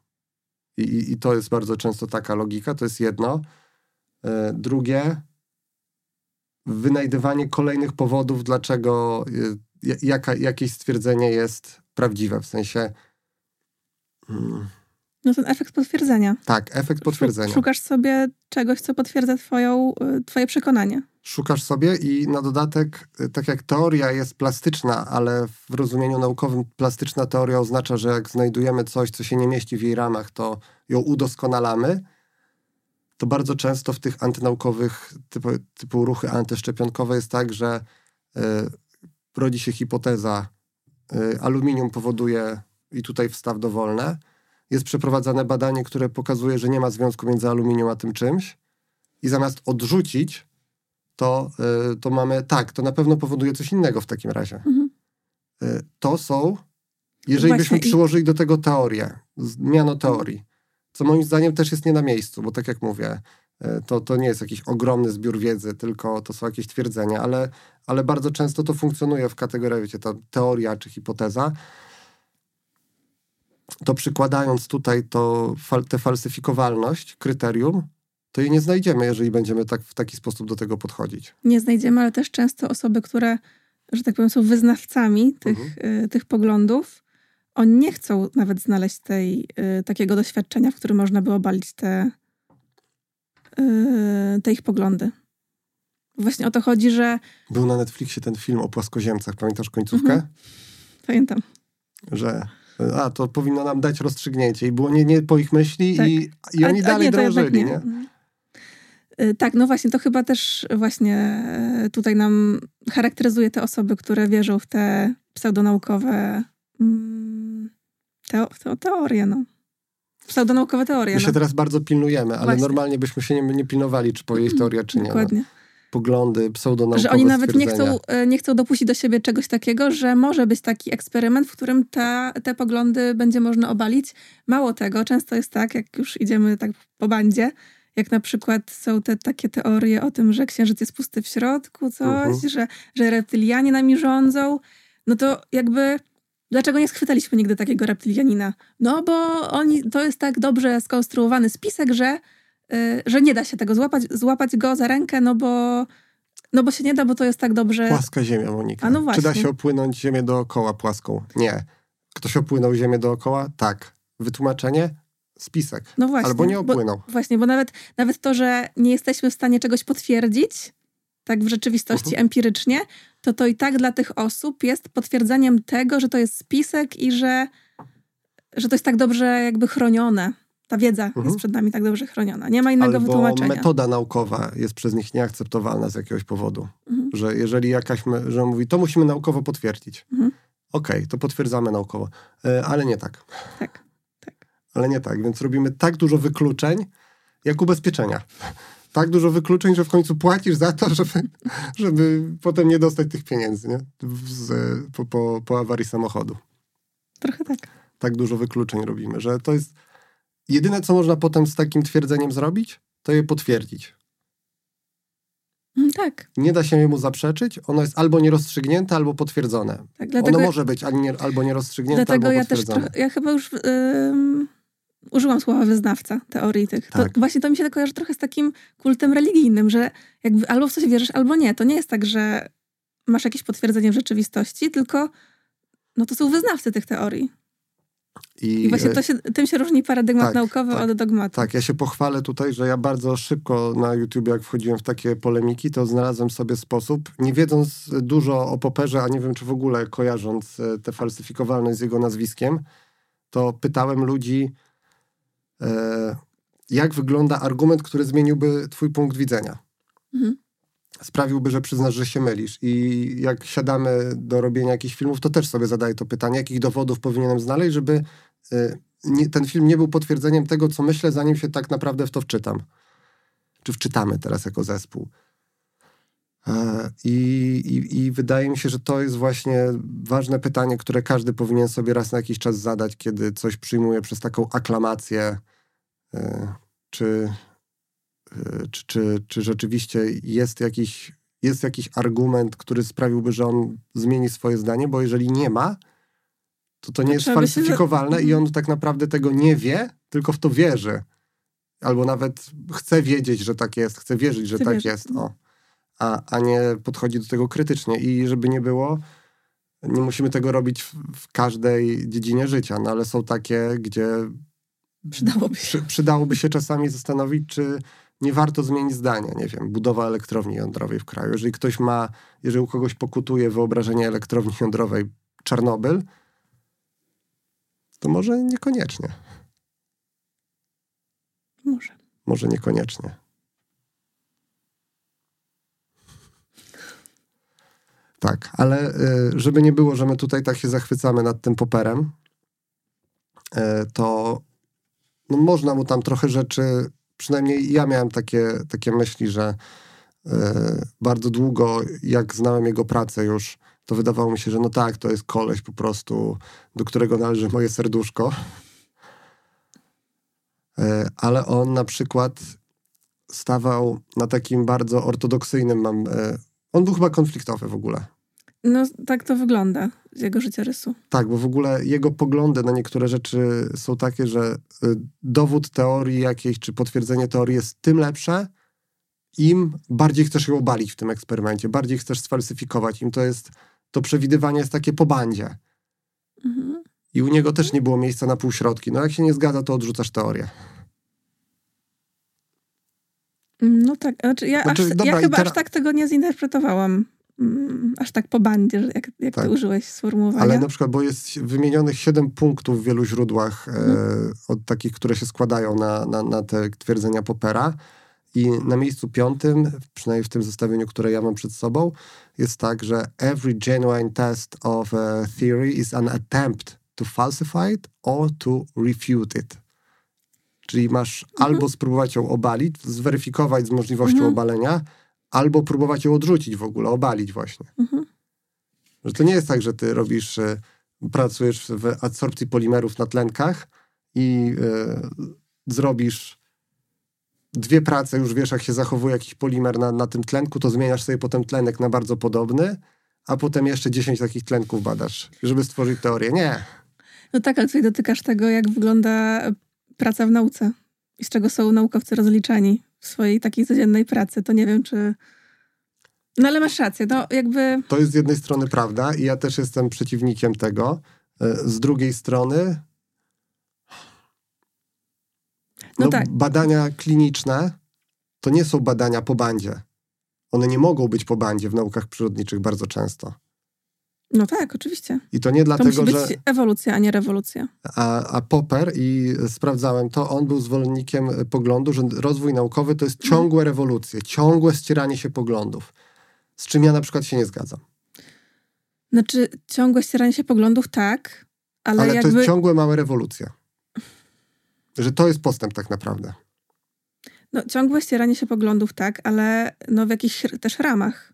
I, i, I to jest bardzo często taka logika, to jest jedno. Y, Drugie, wynajdywanie kolejnych powodów, dlaczego ja- jaka, jakieś stwierdzenie jest prawdziwe. W sensie, mm, No ten efekt potwierdzenia. tak, efekt potwierdzenia. Szukasz sobie czegoś, co potwierdza twoją, y, twoje przekonanie. Szukasz sobie i na dodatek, y, tak jak teoria jest plastyczna, ale w rozumieniu naukowym plastyczna teoria oznacza, że jak znajdujemy coś, co się nie mieści w jej ramach, to ją udoskonalamy. To bardzo często w tych antynaukowych, typu, typu ruchy antyszczepionkowe jest tak, że y, rodzi się hipoteza, y, aluminium powoduje, i tutaj wstaw dowolne, jest przeprowadzane badanie, które pokazuje, że nie ma związku między aluminium a tym czymś i zamiast odrzucić, to, y, to mamy, tak, to na pewno powoduje coś innego w takim razie. Mhm. Y, To są, jeżeli Właśnie byśmy i- przyłożyli do tego teorię, zmiano teorii, co moim zdaniem też jest nie na miejscu, bo tak jak mówię, y, to, to nie jest jakiś ogromny zbiór wiedzy, tylko to są jakieś twierdzenia, ale, ale bardzo często to funkcjonuje w kategorii, wiecie, ta teoria czy hipoteza. To przykładając tutaj to, fal, tę falsyfikowalność, kryterium, to jej nie znajdziemy, jeżeli będziemy tak, w taki sposób do tego podchodzić. Nie znajdziemy, ale też często osoby, które, że tak powiem, są wyznawcami tych, Mhm. y, tych poglądów, oni nie chcą nawet znaleźć tej, y, takiego doświadczenia, w którym można by obalić te, y, te ich poglądy. Właśnie o to chodzi, że Był na Netflixie ten film o płaskoziemcach, pamiętasz końcówkę? Mhm. pamiętam, Że a, to powinno nam dać rozstrzygnięcie i było nie, nie po ich myśli Tak. i, i oni A- a dalej nie, to jednak drążyli, nie? Y, Tak, no właśnie, to chyba też właśnie y, tutaj nam charakteryzuje te osoby, które wierzą w te pseudonaukowe mm, teo, teo, teorie, no. Pseudonaukowe teorie, My się no. teraz bardzo pilnujemy, ale Właśnie. normalnie byśmy się nie, nie pilnowali, czy powiedzieć teoria, czy nie. No. Poglądy, pseudonaukowe Że oni nawet nie chcą, y, nie chcą dopuścić do siebie czegoś takiego, że może być taki eksperyment, w którym ta, te poglądy będzie można obalić. Mało tego, często jest tak, jak już idziemy tak po bandzie, jak na przykład są te takie teorie o tym, że księżyc jest pusty w środku, coś, Mhm. że, że reptylianie nami rządzą, no to jakby dlaczego nie schwytaliśmy nigdy takiego reptylianina? No bo oni, to jest tak dobrze skonstruowany spisek, że, że nie da się tego złapać, złapać go za rękę, no bo, no bo się nie da, bo to jest tak dobrze. Płaska ziemia, Monika. A no Czy da właśnie. się opłynąć ziemię dookoła płaską? Nie. Ktoś opłynął ziemię dookoła? Tak. Wytłumaczenie? Spisek. No właśnie. Albo nie bo- opłynął. Właśnie, bo nawet, nawet to, że nie jesteśmy w stanie czegoś potwierdzić, tak w rzeczywistości Mhm. empirycznie, to to i tak dla tych osób jest potwierdzeniem tego, że to jest spisek i że, że to jest tak dobrze jakby chronione. Ta wiedza Mhm. jest przed nami tak dobrze chroniona. Nie ma innego Albo wytłumaczenia. metoda naukowa jest przez nich nieakceptowalna z jakiegoś powodu. Mhm. Że jeżeli jakaś, że mówi, to musimy naukowo potwierdzić. Mhm. Okej, to potwierdzamy naukowo. E, ale nie tak. Tak, tak. Ale nie tak. Więc robimy tak dużo wykluczeń, jak ubezpieczenia. Tak dużo wykluczeń, że w końcu płacisz za to, żeby, żeby potem nie dostać tych pieniędzy nie? Z, po, po, po awarii samochodu. Trochę tak. Tak dużo wykluczeń robimy, że to jest jedyne, co można potem z takim twierdzeniem zrobić, to je potwierdzić. Mm, Tak, Nie da się jemu zaprzeczyć, ono jest albo nierozstrzygnięte, albo potwierdzone. tak. Dlatego, ono może być nie, albo nierozstrzygnięte, dlatego albo ja też potwierdzone. ja chyba już ym, użyłam słowa wyznawca teorii tych. Tak. To właśnie to mi się kojarzy trochę z takim kultem religijnym, że jakby albo w coś wierzysz, albo nie. To nie jest tak, że masz jakieś potwierdzenie w rzeczywistości, tylko no to są wyznawcy tych teorii. I, I właśnie to się, tym się różni paradygmat tak, naukowy tak, od dogmatu. Tak, ja się pochwalę tutaj, że ja bardzo szybko na YouTube, jak wchodziłem w takie polemiki, to znalazłem sobie sposób, nie wiedząc dużo o Poperze, a nie wiem, czy w ogóle kojarząc e, tę falsyfikowalność z jego nazwiskiem, to pytałem ludzi, e, jak wygląda argument, który zmieniłby twój punkt widzenia. Mhm. Sprawiłby, że przyznasz, że się mylisz. I jak siadamy do robienia jakichś filmów, to też sobie zadaję to pytanie, jakich dowodów powinienem znaleźć, żeby y, nie, ten film nie był potwierdzeniem tego, co myślę, zanim się tak naprawdę w to wczytam. Czy wczytamy teraz jako zespół. E, I, i, I, wydaje mi się, że to jest właśnie ważne pytanie, które każdy powinien sobie raz na jakiś czas zadać, kiedy coś przyjmuje przez taką aklamację, e, czy, czy, czy, czy rzeczywiście jest jakiś, jest jakiś argument, który sprawiłby, że on zmieni swoje zdanie, bo jeżeli nie ma, to to nie jest falsyfikowalne się... i on tak naprawdę tego nie wie, tylko w to wierzy. Albo nawet chce wiedzieć, że tak jest, chce wierzyć, że chce tak wierzyć. jest. O. A, a nie podchodzi do tego krytycznie. I żeby nie było, nie musimy tego robić w, w każdej dziedzinie życia, no ale są takie, gdzie przydałoby się. Przy, przydałoby się czasami zastanowić, czy nie warto zmienić zdania. Nie wiem, budowa elektrowni jądrowej w kraju. Jeżeli ktoś ma, jeżeli u kogoś pokutuje wyobrażenie elektrowni jądrowej Czarnobyl, to może niekoniecznie. Może. Może niekoniecznie. Tak, ale y, żeby nie było, że my tutaj tak się zachwycamy nad tym poperem, y, to no można mu tam trochę rzeczy, przynajmniej ja miałem takie, takie myśli, że y, bardzo długo, jak znałem jego pracę już, to wydawało mi się, że no tak, to jest koleś po prostu, do którego należy moje serduszko. E, ale on na przykład stawał na takim bardzo ortodoksyjnym, mam, e, on był chyba konfliktowy w ogóle. No tak to wygląda z jego życiorysu. Tak, bo w ogóle jego poglądy na niektóre rzeczy są takie, że e, dowód teorii jakiejś, czy potwierdzenie teorii jest tym lepsze, im bardziej chcesz ją obalić w tym eksperymencie, bardziej chcesz sfalsyfikować. Im to jest to przewidywanie jest takie po bandzie. Mhm. I u niego też nie było miejsca na półśrodki. No jak się nie zgadza, to odrzucasz teorię. No tak, znaczy ja, znaczy, aż, dobra, ja chyba aż tak tego nie zinterpretowałam. Mm, aż tak po bandzie, jak, jak tak. ty użyłeś sformułowania. Ale na przykład, bo jest wymienionych siedem punktów w wielu źródłach, e, mhm. e, od takich, które się składają na, na, na te twierdzenia Popera. I na miejscu piątym, przynajmniej w tym zestawieniu, które ja mam przed sobą, jest tak, że every genuine test of a theory is an attempt to falsify it or to refute it. Czyli masz mhm. albo spróbować ją obalić, zweryfikować z możliwością mhm. obalenia, albo próbować ją odrzucić w ogóle, obalić właśnie. Mhm. Że to nie jest tak, że ty robisz, e, pracujesz w adsorpcji polimerów na tlenkach i y, zrobisz dwie prace, już wiesz, jak się zachowuje jakiś polimer na, na tym tlenku, to zmieniasz sobie potem tlenek na bardzo podobny, a potem jeszcze 10 takich tlenków badasz, żeby stworzyć teorię. Nie. No tak, ale tutaj dotykasz tego, jak wygląda praca w nauce i z czego są naukowcy rozliczani w swojej takiej codziennej pracy. To nie wiem, czy... No ale masz rację, no jakby... To jest z jednej strony prawda i ja też jestem przeciwnikiem tego. E, z drugiej strony no, no tak. Badania kliniczne to nie są badania po bandzie. One nie mogą być po bandzie w naukach przyrodniczych bardzo często. No tak, oczywiście. I to nie dlatego, to musi być że. ewolucja, a nie rewolucja. A, a Popper, i sprawdzałem to, on był zwolennikiem poglądu, że rozwój naukowy to jest mhm. ciągłe rewolucje, ciągłe ścieranie się poglądów. Z czym ja na przykład się nie zgadzam. Znaczy, ciągłe ścieranie się poglądów, tak, ale, ale jakby... to jest ciągłe małe rewolucje. Że to jest postęp tak naprawdę. No, ciągłe ścieranie się poglądów, tak, ale no w jakichś też ramach.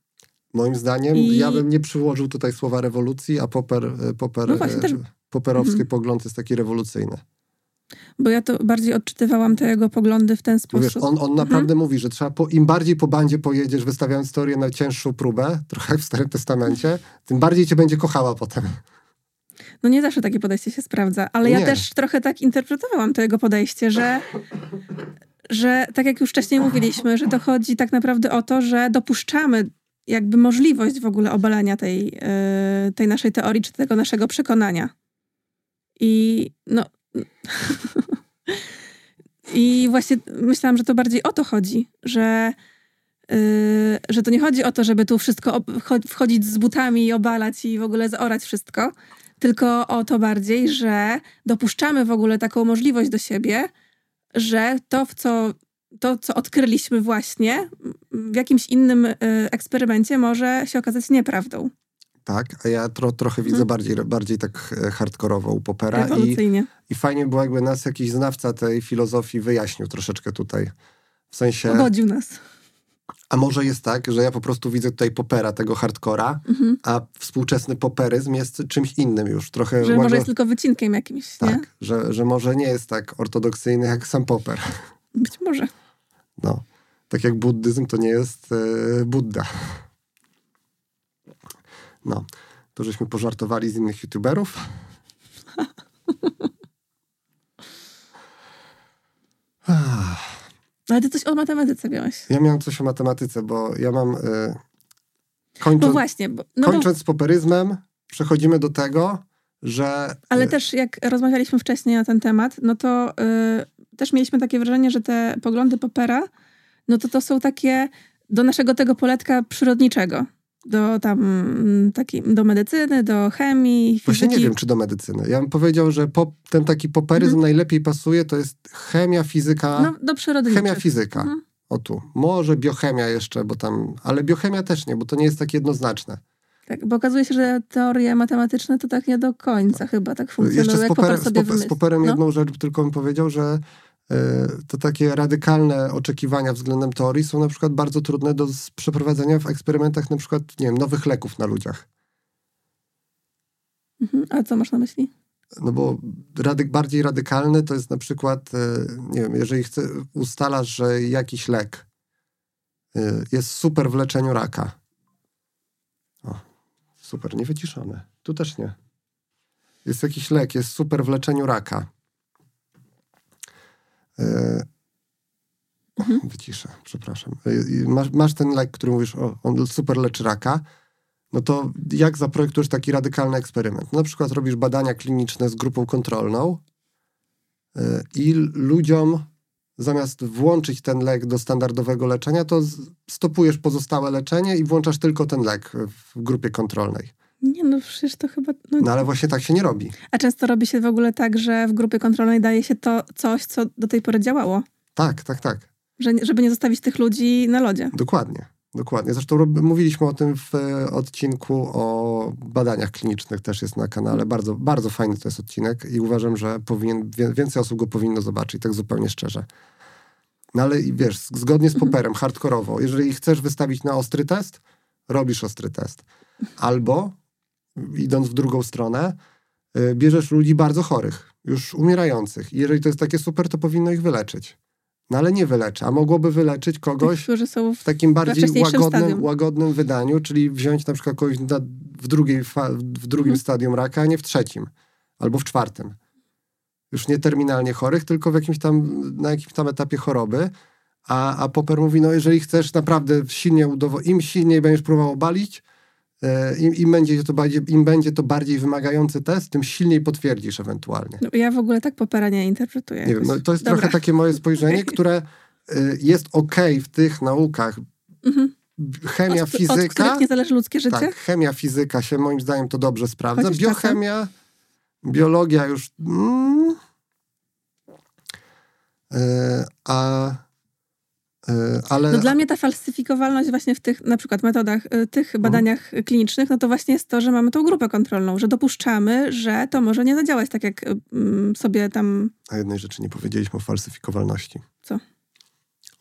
Moim zdaniem, I... ja bym nie przyłożył tutaj słowa rewolucji, a Popper, e, Popper, no też... Popperowski mhm. pogląd jest taki rewolucyjny. Bo ja to bardziej odczytywałam te jego poglądy w ten sposób. Wiesz, on, on mhm. naprawdę mówi, że trzeba po, im bardziej po bandzie pojedziesz, wystawiając teorię na cięższą próbę, trochę jak w Starym Testamencie, tym bardziej cię będzie kochała potem. No nie zawsze takie podejście się sprawdza, ale ja też trochę tak interpretowałam to jego podejście, że, że tak jak już wcześniej mówiliśmy, że to chodzi tak naprawdę o to, że dopuszczamy jakby możliwość w ogóle obalenia tej, yy, tej naszej teorii czy tego naszego przekonania. I no. I właśnie myślałam, że to bardziej o to chodzi, że, yy, że to nie chodzi o to, żeby tu wszystko wchodzić z butami i obalać i w ogóle zaorać wszystko, tylko o to bardziej, że dopuszczamy w ogóle taką możliwość do siebie, że to, w co, to, co odkryliśmy właśnie w jakimś innym y, eksperymencie, może się okazać nieprawdą. Tak, a ja tro, trochę widzę hmm. bardziej, bardziej tak e, hardkorowo u Popera. I, I fajnie było, jakby nas jakiś znawca tej filozofii wyjaśnił troszeczkę tutaj. W sensie. Pogodził nas. A może jest tak, że ja po prostu widzę tutaj popera, tego hardcora, mhm. a współczesny poperyzm jest czymś innym już. Trochę że może jest tylko wycinkiem jakimś, tak, nie? Że, że może nie jest tak ortodoksyjny jak sam poper. Być może. No. Tak jak buddyzm to nie jest e, Buddha. No. To żeśmy pożartowali z innych youtuberów. Ale ty coś o matematyce miałeś. Ja miałem coś o matematyce, bo ja mam... Y, kończąc, no właśnie. Bo, no kończąc bo... z poperyzmem, przechodzimy do tego, że... Ale y, też jak rozmawialiśmy wcześniej na ten temat, no to y, też mieliśmy takie wrażenie, że te poglądy popera, no to to są takie do naszego tego poletka przyrodniczego do tam mm, taki, do medycyny, do chemii, fizyki. Właśnie nie wiem, czy do medycyny. Ja bym powiedział, że po, ten taki poperyzm mhm. najlepiej pasuje, to jest chemia, fizyka. No, do przyrody. Chemia, fizyka. Mhm. O tu. Może biochemia jeszcze, bo tam, ale biochemia też nie, bo to nie jest tak jednoznaczne. Tak, bo okazuje się, że teorie matematyczne to tak nie do końca chyba tak funkcjonuje. Jeszcze z, z, poper, z Poperem no? jedną rzecz tylko bym powiedział, że to takie radykalne oczekiwania względem teorii są na przykład bardzo trudne do przeprowadzenia w eksperymentach na przykład, nie wiem, nowych leków na ludziach. Mhm. A co masz na myśli? No bo bardziej radykalny to jest na przykład, e, nie wiem, jeżeli chce, ustalasz, że jakiś lek e, jest super w leczeniu raka. O, super, nie wyciszone. Tu też nie. Jest jakiś lek, jest super w leczeniu raka Mhm. Wyciszę, przepraszam. E, masz, masz, ten lek, który mówisz, o, on super leczy raka, no to jak zaprojektujesz taki radykalny eksperyment? Na przykład robisz badania kliniczne z grupą kontrolną e, i ludziom zamiast włączyć ten lek do standardowego leczenia, to stopujesz pozostałe leczenie i włączasz tylko ten lek w grupie kontrolnej. Nie, no przecież to chyba... No, no ale właśnie tak się nie robi. A często robi się w ogóle tak, że w grupie kontrolnej daje się to coś, co do tej pory działało. Tak, tak, tak. Że, żeby nie zostawić tych ludzi na lodzie. Dokładnie. Dokładnie. Zresztą mówiliśmy o tym w e, odcinku o badaniach klinicznych, też jest na kanale. Bardzo, bardzo fajny to jest odcinek i uważam, że powinien, więcej osób go powinno zobaczyć, tak zupełnie szczerze. No ale wiesz, zgodnie z mhm. poperem, hardkorowo, jeżeli chcesz wystawić na ostry test, robisz ostry test. Albo idąc w drugą stronę, y, bierzesz ludzi bardzo chorych, już umierających. I jeżeli to jest takie super, to powinno ich wyleczyć. No ale nie wyleczy, a mogłoby wyleczyć kogoś Tych, w, w takim bardziej łagodnym, łagodnym wydaniu, czyli wziąć na przykład kogoś na, w, drugiej w drugim mhm. stadium raka, a nie w trzecim albo w czwartym. Już nie terminalnie chorych, tylko w jakimś tam, na jakimś tam etapie choroby. A, a Popper mówi, no jeżeli chcesz naprawdę silnie im silniej będziesz próbował obalić, Im, im, będzie to bardziej, Im będzie to bardziej wymagający test, tym silniej potwierdzisz ewentualnie. No, ja w ogóle tak popera nie interpretuję. Nie wiem, no, to jest Dobra. trochę takie moje spojrzenie, które y, jest okej okay w tych naukach. Mhm. Chemia, od, fizyka. Od nie zależy ludzkie życie? Tak, chemia, fizyka się moim zdaniem to dobrze sprawdza. Chociaż Biochemia, czasem. biologia już... Mm, y, a E, ale... No dla mnie ta falsyfikowalność właśnie w tych na przykład metodach, e, tych mhm. badaniach klinicznych, no to właśnie jest to, że mamy tą grupę kontrolną, że dopuszczamy, że to może nie zadziałać tak, jak mm, sobie tam... A jednej rzeczy nie powiedzieliśmy o falsyfikowalności. Co?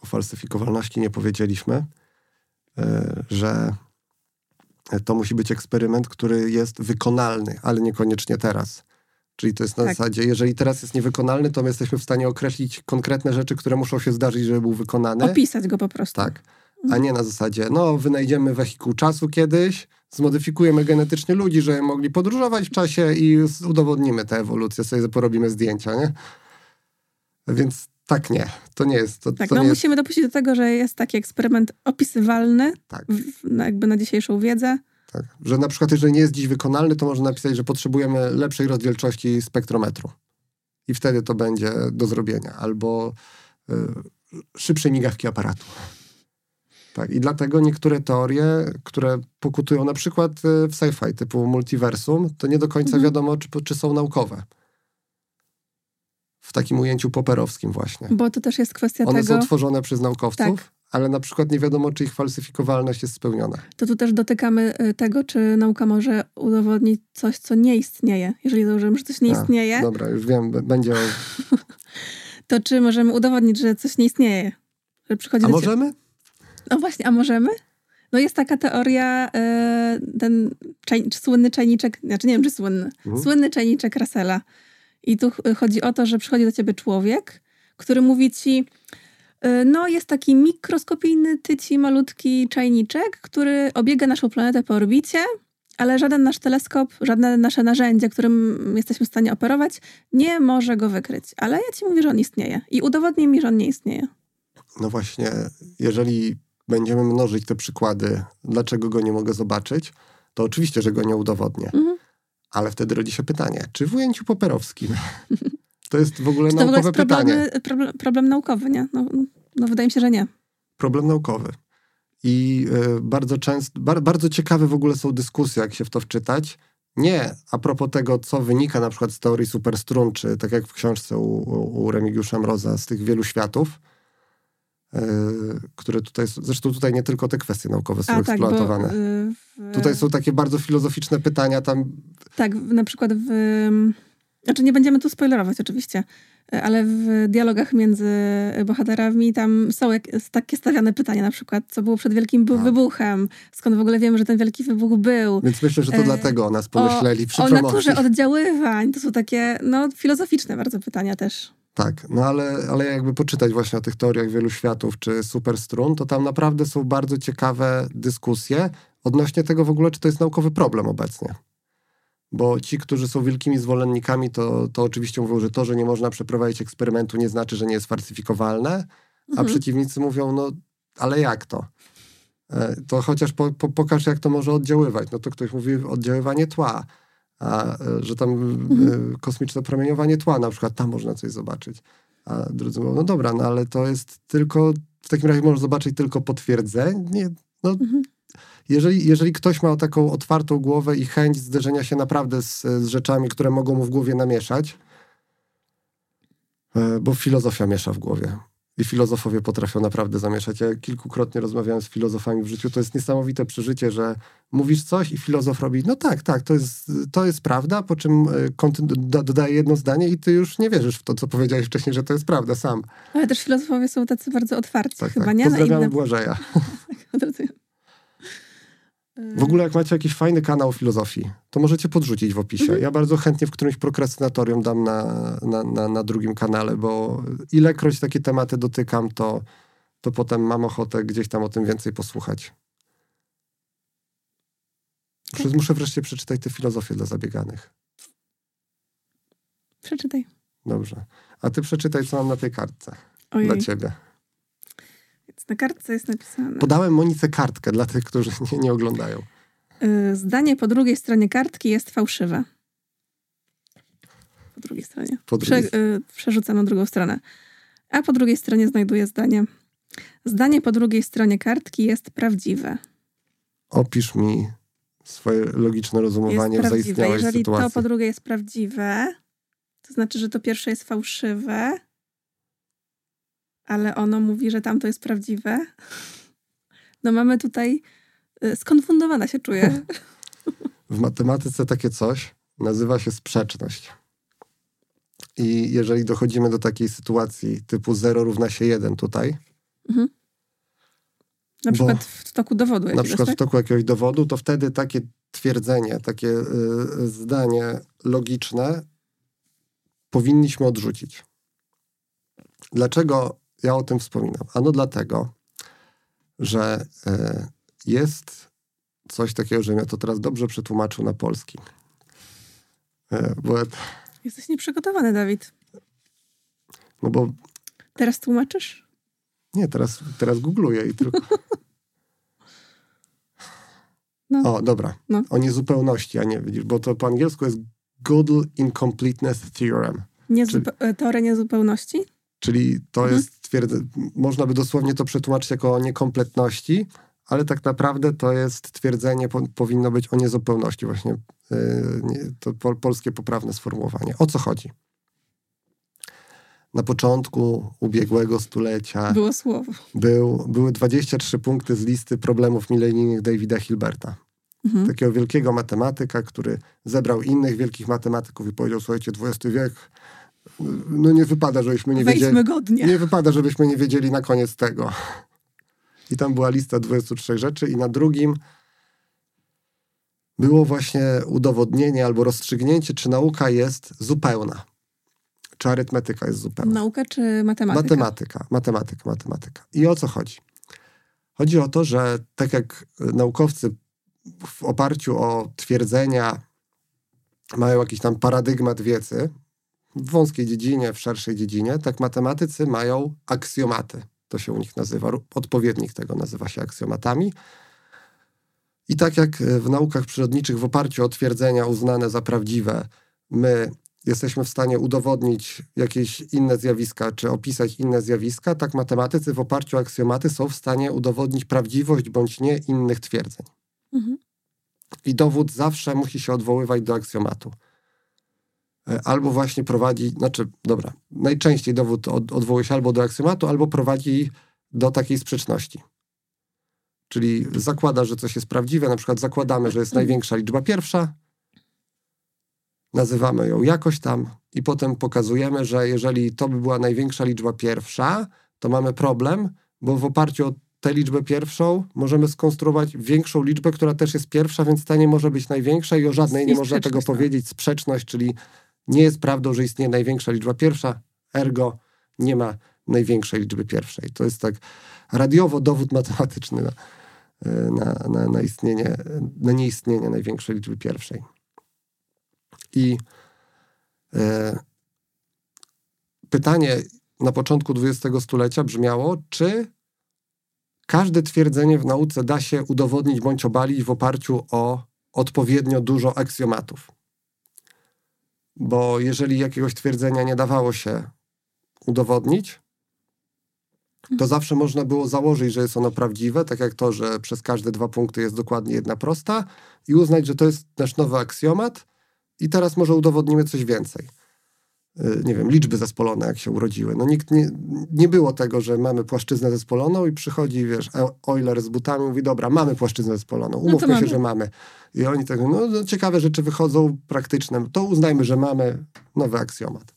O falsyfikowalności nie powiedzieliśmy, e, że to musi być eksperyment, który jest wykonalny, ale niekoniecznie teraz. Czyli to jest na tak. zasadzie, jeżeli teraz jest niewykonalny, to my jesteśmy w stanie określić konkretne rzeczy, które muszą się zdarzyć, żeby był wykonany. Opisać go po prostu. Tak. A nie na zasadzie, no wynajdziemy wehikuł czasu kiedyś, zmodyfikujemy genetycznie ludzi, żeby mogli podróżować w czasie i udowodnimy tę ewolucję, sobie porobimy zdjęcia, nie? Więc tak nie, to nie jest. To, tak, to no musimy dopuścić do tego, że jest taki eksperyment opisywalny, tak. w, jakby na dzisiejszą wiedzę. Tak. Że na przykład, jeżeli nie jest dziś wykonalny, to można napisać, że potrzebujemy lepszej rozdzielczości spektrometru. I wtedy to będzie do zrobienia. Albo y, szybszej migawki aparatu. Tak. I dlatego niektóre teorie, które pokutują na przykład y, w sci-fi typu multiversum, to nie do końca mhm. wiadomo, czy, czy są naukowe w takim ujęciu poperowskim właśnie. Bo to też jest kwestia One tego... One są tworzone przez naukowców, tak. Ale na przykład nie wiadomo, czy ich falsyfikowalność jest spełniona. To tu też dotykamy y, tego, czy nauka może udowodnić coś, co nie istnieje. Jeżeli założymy, że coś nie A, istnieje... Dobra, już wiem, będzie... to czy możemy udowodnić, że coś nie istnieje? Że przychodzi A możemy? No właśnie, a możemy? No jest taka teoria, y, ten czaj, słynny czajniczek, znaczy nie wiem, czy słynny, mhm. słynny czajniczek Russella i tu chodzi o to, że przychodzi do ciebie człowiek, który mówi ci, no jest taki mikroskopijny, tyci, malutki czajniczek, który obiega naszą planetę po orbicie, ale żaden nasz teleskop, żadne nasze narzędzie, którym jesteśmy w stanie operować, nie może go wykryć. Ale ja ci mówię, że on istnieje i udowodnij mi, że on nie istnieje. No właśnie, jeżeli będziemy mnożyć te przykłady, dlaczego go nie mogę zobaczyć, to oczywiście, że go nie udowodnię. Mhm. Ale wtedy rodzi się pytanie, czy w ujęciu poperowskim to jest w ogóle czy to naukowe w ogóle jest pytanie? Problem, problem naukowy, nie? No, no, wydaje mi się, że nie. Problem naukowy. I y, bardzo często, bar, bardzo ciekawe w ogóle są dyskusje, jak się w to wczytać. Nie a propos tego, co wynika na przykład z teorii superstrun, czy tak jak w książce u, u Remigiusza Mroza, z tych wielu światów, y, które tutaj, zresztą tutaj nie tylko te kwestie naukowe są a, eksploatowane. Tak, bo, y, w... Tutaj są takie bardzo filozoficzne pytania tam. Tak, na przykład w... Znaczy nie będziemy tu spoilerować oczywiście, ale w dialogach między bohaterami tam są jak, takie stawiane pytania, na przykład, co było przed wielkim tak. wybuchem, skąd w ogóle wiemy, że ten wielki wybuch był. Więc myślę, że to e, dlatego o nas pomyśleli przy o promocji. O naturze oddziaływań, to są takie no, filozoficzne bardzo pytania też. Tak, no ale, ale jakby poczytać właśnie o tych teoriach wielu światów czy superstrun, to tam naprawdę są bardzo ciekawe dyskusje odnośnie tego w ogóle, czy to jest naukowy problem obecnie. Bo ci, którzy są wielkimi zwolennikami, to, to oczywiście mówią, że to, że nie można przeprowadzić eksperymentu, nie znaczy, że nie jest falsyfikowalne, a mhm. przeciwnicy mówią, no ale jak to? E, to chociaż po, po, pokaż, jak to może oddziaływać. No to ktoś mówi oddziaływanie tła, a, e, że tam mhm. E, kosmiczne promieniowanie tła, na przykład tam można coś zobaczyć. A drudzy mówią, no dobra, no ale to jest tylko, w takim razie można zobaczyć tylko potwierdzenie. No, mhm jeżeli, jeżeli ktoś ma taką otwartą głowę i chęć zderzenia się naprawdę z, z rzeczami, które mogą mu w głowie namieszać, e, bo filozofia miesza w głowie. I filozofowie potrafią naprawdę zamieszać. Ja kilkukrotnie rozmawiałem z filozofami w życiu. To jest niesamowite przeżycie, że mówisz coś i filozof robi, no tak, tak, to jest, to jest prawda, po czym e, dodaje jedno zdanie i ty już nie wierzysz w to, co powiedziałeś wcześniej, że to jest prawda sam. Ale też filozofowie są tacy bardzo otwarci tak, chyba, tak. nie? Pozdrawiamy inne... Błażeja. W ogóle jak macie jakiś fajny kanał filozofii, to możecie podrzucić w opisie. Mhm. Ja bardzo chętnie w którymś prokrastynatorium dam na, na, na, na, drugim kanale, bo ilekroć takie tematy dotykam, to, to potem mam ochotę gdzieś tam o tym więcej posłuchać. Tak. Muszę wreszcie przeczytać tę filozofię dla zabieganych. Przeczytaj. Dobrze. A ty przeczytaj, co mam na tej kartce Ojej. dla ciebie. Na kartce jest napisane. Podałem Monice kartkę dla tych, którzy nie, nie oglądają. Y, zdanie po drugiej stronie kartki jest fałszywe. Po drugiej stronie. Po drugiej... Prze, y, przerzucam na drugą stronę. A po drugiej stronie znajduję zdanie. Zdanie po drugiej stronie kartki jest prawdziwe. Opisz mi swoje logiczne rozumowanie w zaistniałej Jeżeli sytuacji. to po drugie jest prawdziwe, to znaczy, że to pierwsze jest fałszywe, ale ono mówi, że tamto jest prawdziwe. No mamy tutaj, y, skonfundowana się czuję. W matematyce takie coś nazywa się sprzeczność. I jeżeli dochodzimy do takiej sytuacji typu 0 równa się 1 tutaj, mhm. Na przykład w toku dowodu. Na przykład tak? w toku jakiegoś dowodu, to wtedy takie twierdzenie, takie y, zdanie logiczne powinniśmy odrzucić. Dlaczego ja o tym wspominam? Ano dlatego, że e, jest coś takiego, że ja to teraz dobrze przetłumaczył na polski. E, bo... Jesteś nieprzygotowany, Dawid. No bo... Teraz tłumaczysz? Nie, teraz, teraz googluję i tylko... No. O, dobra. No. O niezupełności, a nie widzisz, bo to po angielsku jest Gödel Incompleteness Theorem. Niezupe- e, Teoria niezupełności? Czyli to Mhm. jest twierdze, można by dosłownie to przetłumaczyć jako o niekompletności, ale tak naprawdę to jest twierdzenie, po, powinno być o niezupełności. Właśnie yy, to pol, polskie poprawne sformułowanie. O co chodzi? Na początku ubiegłego stulecia Było słowo. był, były 23 punkty z listy problemów milenijnych Davida Hilberta. Mhm. Takiego wielkiego matematyka, który zebrał innych wielkich matematyków i powiedział, słuchajcie, XX wiek, no nie wypada, żebyśmy nie wiedzieli... Wejdźmy godnie. Nie wypada, żebyśmy nie wiedzieli na koniec tego. I tam była lista 23 rzeczy, i na drugim było właśnie udowodnienie albo rozstrzygnięcie, czy nauka jest zupełna. Czy arytmetyka jest zupełna. Nauka czy matematyka? Matematyka, matematyka, matematyka. I o co chodzi? Chodzi o to, że tak jak naukowcy w oparciu o twierdzenia mają jakiś tam paradygmat wiedzy, w wąskiej dziedzinie, w szerszej dziedzinie, tak matematycy mają aksjomaty. To się u nich nazywa, odpowiednik tego nazywa się aksjomatami. I tak jak w naukach przyrodniczych w oparciu o twierdzenia uznane za prawdziwe, my jesteśmy w stanie udowodnić jakieś inne zjawiska, czy opisać inne zjawiska, tak matematycy w oparciu o aksjomaty są w stanie udowodnić prawdziwość bądź nie innych twierdzeń. Mhm. I dowód zawsze musi się odwoływać do aksjomatu. E, Albo właśnie prowadzi, znaczy, dobra, najczęściej dowód od, odwołuje się albo do aksjomatu, albo prowadzi do takiej sprzeczności. Czyli zakłada, że coś jest prawdziwe, na przykład zakładamy, że jest największa liczba pierwsza, nazywamy ją jakoś tam i potem pokazujemy, że jeżeli to by była największa liczba pierwsza, to mamy problem, bo w oparciu o tę liczbę pierwszą możemy skonstruować większą liczbę, która też jest pierwsza, więc ta nie może być największa i o żadnej nie można tego no. powiedzieć. Sprzeczność, czyli nie jest prawdą, że istnieje największa liczba pierwsza, ergo nie ma największej liczby pierwszej. To jest tak radiowo dowód matematyczny na, na, na, na istnienie, na nieistnienie największej liczby pierwszej. I e, pytanie na początku XX stulecia brzmiało, czy każde twierdzenie w nauce da się udowodnić bądź obalić w oparciu o odpowiednio dużo aksjomatów. Bo jeżeli jakiegoś twierdzenia nie dawało się udowodnić, to zawsze można było założyć, że jest ono prawdziwe, tak jak to, że przez każde dwa punkty jest dokładnie jedna prosta i uznać, że to jest nasz nowy aksjomat i teraz może udowodnimy coś więcej. Y, Nie wiem, liczby zespolone, jak się urodziły. No nikt nie, nie było tego, że mamy płaszczyznę zespoloną i przychodzi, wiesz, E- Euler z butami mówi, dobra, mamy płaszczyznę zespoloną, umówmy się, mamy. że mamy. I oni tak, no, no ciekawe rzeczy wychodzą praktyczne, to uznajmy, że mamy nowy aksjomat.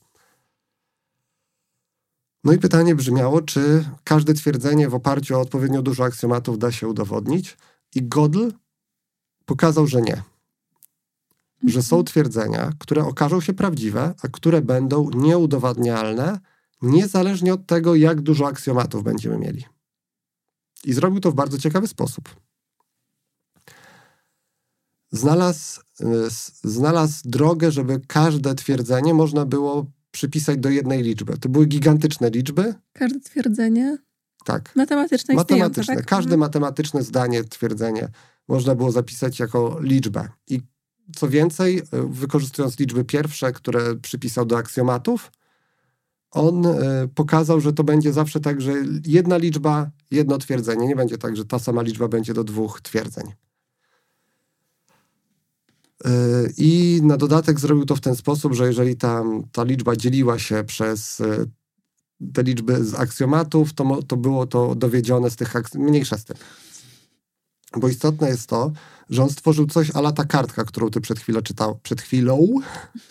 No i pytanie brzmiało, czy każde twierdzenie w oparciu o odpowiednio dużo aksjomatów da się udowodnić? I Gödel pokazał, że nie. Że są twierdzenia, które okażą się prawdziwe, a które będą nieudowadnialne, niezależnie od tego, jak dużo aksjomatów będziemy mieli. I zrobił to w bardzo ciekawy sposób. Znalazł, s- znalazł drogę, żeby każde twierdzenie można było przypisać do jednej liczby. To były gigantyczne liczby, Każde twierdzenie tak. matematyczne Matematyczne. tak? Każde Mhm. matematyczne zdanie, twierdzenie można było zapisać jako liczbę. I co więcej, y, wykorzystując liczby pierwsze, które przypisał do aksjomatów, on y, pokazał, że to będzie zawsze tak, że jedna liczba, jedno twierdzenie. Nie będzie tak, że ta sama liczba będzie do dwóch twierdzeń. Y, I na dodatek zrobił to w ten sposób, że jeżeli tam ta liczba dzieliła się przez te liczby z aksjomatów, to, to było to dowiedzione z tych mniejsza z tym. Bo istotne jest to, że on stworzył coś ala ta kartka, którą ty przed chwilą, czytał, przed chwilą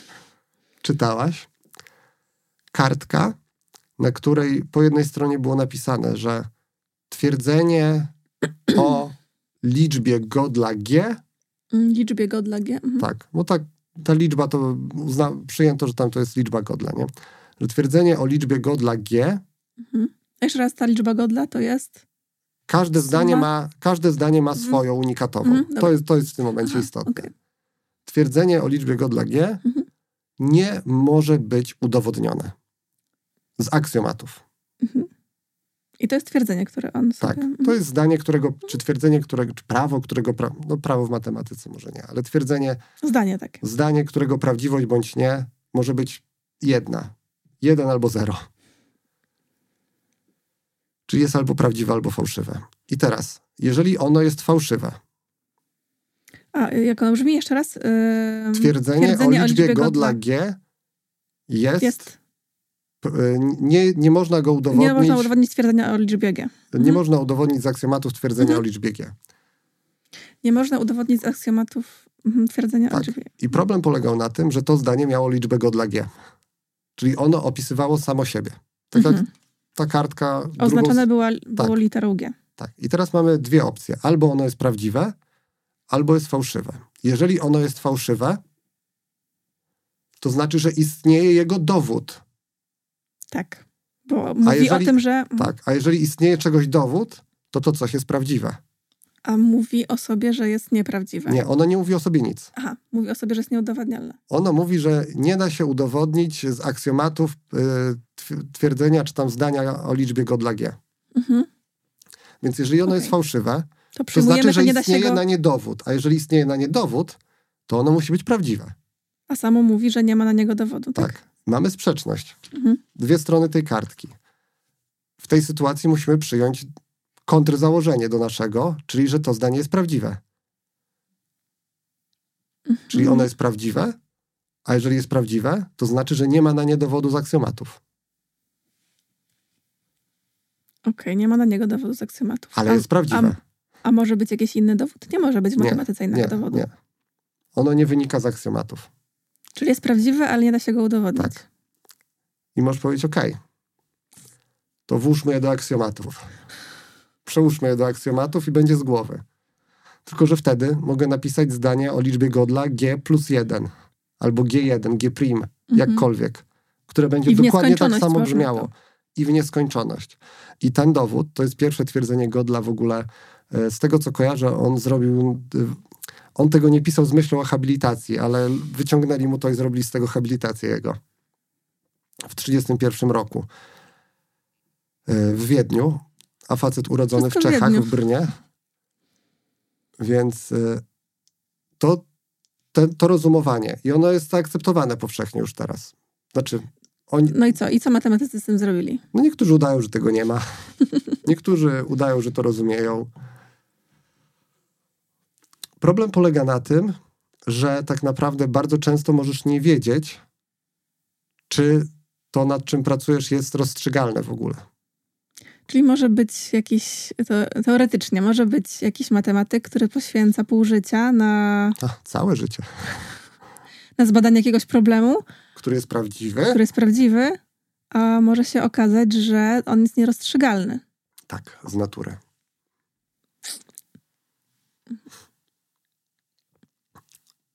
czytałaś. Kartka, na której po jednej stronie było napisane, że twierdzenie o liczbie godla G Mm, Liczbie Godla G. Mhm. tak, bo tak, ta liczba to uzna, przyjęto, że tam to jest liczba Godla, nie? Że twierdzenie o liczbie Godla G, Mhm. Jeszcze raz, ta liczba Godla to jest... każde zdanie ma, każde zdanie ma Mhm. swoją unikatową. Mhm, to, jest, to jest w tym momencie Aha, istotne. okej. Twierdzenie o liczbie Godla G Mhm. nie może być udowodnione z aksjomatów. I to jest twierdzenie, które on Tak, sobie... to jest zdanie, którego, czy twierdzenie, którego, czy prawo, którego, pra, no prawo w matematyce może nie, ale twierdzenie, Zdanie takie. zdanie, którego prawdziwość bądź nie może być jedna. Jeden albo zero. Czyli jest albo prawdziwe, albo fałszywe. I teraz, jeżeli ono jest fałszywe, A, jak ono brzmi jeszcze raz? Yy, twierdzenie, o liczbie godla G jest, jest. y, nie, nie można go udowodnić, Nie można udowodnić twierdzenia o liczbie G. nie Mhm. można udowodnić z aksjomatów twierdzenia Mhm. o liczbie G. Nie można udowodnić z aksjomatów mhm, twierdzenia o Tak. liczbie G. I problem polegał na tym, że to zdanie miało liczbę godla G. Czyli ono opisywało samo siebie. Tak jak Mhm. Ta kartka. drugą- Oznaczone była, było Tak. literą G. Tak. I teraz mamy dwie opcje. Albo ono jest prawdziwe, albo jest fałszywe. Jeżeli ono jest fałszywe, to znaczy, że istnieje jego dowód. Tak. Bo mówi jeżeli- o tym, że... Tak. A jeżeli istnieje czegoś dowód, to to coś jest prawdziwe. A mówi o sobie, że jest nieprawdziwe. Nie, ono nie mówi o sobie nic. Aha, mówi o sobie, że jest nieudowadnialne. Ono mówi, że nie da się udowodnić z aksjomatów y, tw- twierdzenia czy tam zdania o liczbie godla G. Mhm. Więc jeżeli ono Okej. jest fałszywe, To to znaczy, że że istnieje go... na nie dowód. A jeżeli istnieje na nie dowód, to ono musi być prawdziwe. A samo mówi, że nie ma na niego dowodu. Tak. Tak. Mamy sprzeczność. Mhm. Dwie strony tej kartki. W tej sytuacji musimy przyjąć kontrzałożenie do naszego, czyli że to zdanie jest prawdziwe. Czyli Mhm. ono jest prawdziwe, a jeżeli jest prawdziwe, to znaczy, że nie ma na nie dowodu z aksjomatów. Okej, nie ma na niego dowodu z aksjomatów. Ale a, jest prawdziwe. A, a może być jakiś inny dowód? Nie może być w matematyce innego Nie, dowodu. nie. Ono nie wynika z aksjomatów. Czyli jest prawdziwy, ale nie da się go udowodnić. Tak. I możesz powiedzieć, OK, to włóżmy je do aksjomatów. Przełóżmy je do aksjomatów i będzie z głowy. Tylko, że wtedy mogę napisać zdanie o liczbie godla g plus 1 albo g1, g prim, jakkolwiek, które będzie Mhm. Dokładnie tak samo brzmiało. to. I w nieskończoność. I ten dowód, to jest pierwsze twierdzenie Godla w ogóle. e, Z tego, co kojarzę, on zrobił... e, On tego nie pisał z myślą o habilitacji, ale wyciągnęli mu to i zrobili z tego habilitację jego. W 1931 roku. e, W Wiedniu. A facet urodzony Wszystko w w Czechach, Wiedniu. w Brnie. Więc e, to, te, to rozumowanie. I ono jest zaakceptowane powszechnie już teraz. Znaczy, oni, No i co? I co matematycy z tym zrobili? no niektórzy udają, że tego nie ma. Niektórzy udają, że to rozumieją. Problem polega na tym, że tak naprawdę bardzo często możesz nie wiedzieć, czy to, nad czym pracujesz, jest rozstrzygalne w ogóle. Czyli może być jakiś, teoretycznie, może być jakiś matematyk, który poświęca pół życia na, A, całe życie, na zbadanie jakiegoś problemu, który jest prawdziwy. który jest prawdziwy, a może się okazać, że on jest nierozstrzygalny. Tak, z natury.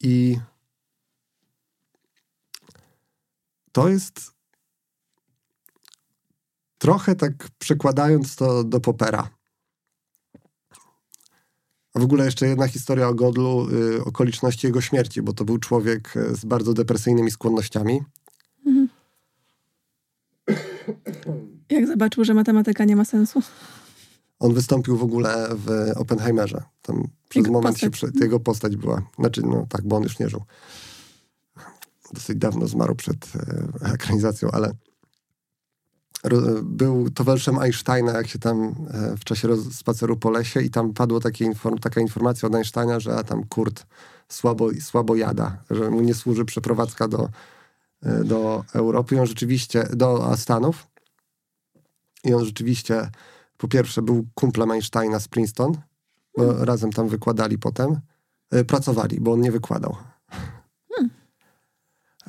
I to jest trochę tak przekładając to do popera. A w ogóle jeszcze jedna historia o Godlu, y, okoliczności jego śmierci, bo to był człowiek y, z bardzo depresyjnymi skłonnościami. Jak zobaczył, że matematyka nie ma sensu. On wystąpił w ogóle w Oppenheimerze. Tam przez Jego moment się postać. prze, jego postać była. Znaczy, no tak, bo on już nie żył. Dosyć dawno zmarł przed e, ekranizacją, ale był towarzyszem Einsteina, jak się tam e, w czasie spaceru po lesie i tam padło takie inform, taka informacja od Einsteina, że tam Kurt słabo, słabo jada, że mu nie służy przeprowadzka do, e, do Europy. I on rzeczywiście, do Stanów. I on rzeczywiście po pierwsze był kumplem Einsteina z Princeton, bo razem tam wykładali potem. E, Pracowali, bo on nie wykładał.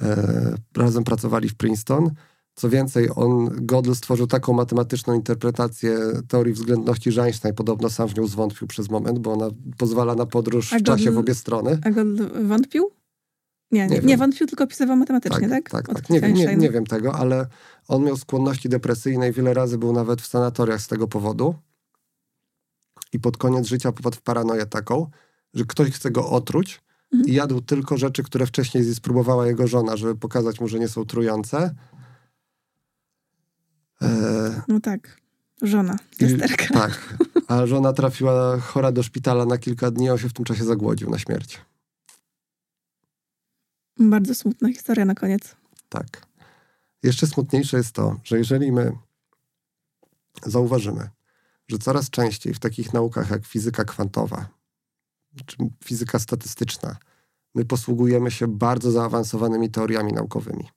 E, razem pracowali w Princeton. Co więcej, on, Gödel stworzył taką matematyczną interpretację teorii względności, że Einstein podobno sam w nią zwątpił przez moment, bo ona pozwala na podróż A w czasie Gödel- w obie strony. A go wątpił? Nie, Nie nie, nie wątpił, tylko opisywał matematycznie, tak? Tak, tak. Odkrycia Nie, wiem- nie, nie wiem tego, ale on miał skłonności depresyjne i wiele razy był nawet w sanatoriach z tego powodu. I pod koniec życia popadł w paranoję taką, że ktoś chce go otruć Mhm. i jadł tylko rzeczy, które wcześniej spróbowała jego żona, żeby pokazać mu, że nie są trujące. E, No tak. Żona, testerka. Tak, a żona trafiła chora do szpitala na kilka dni, a on się w tym czasie zagłodził na śmierć. Bardzo smutna historia na koniec. Tak. Jeszcze smutniejsze jest to, że jeżeli my zauważymy, że coraz częściej w takich naukach jak fizyka kwantowa czy fizyka statystyczna, my posługujemy się bardzo zaawansowanymi teoriami naukowymi.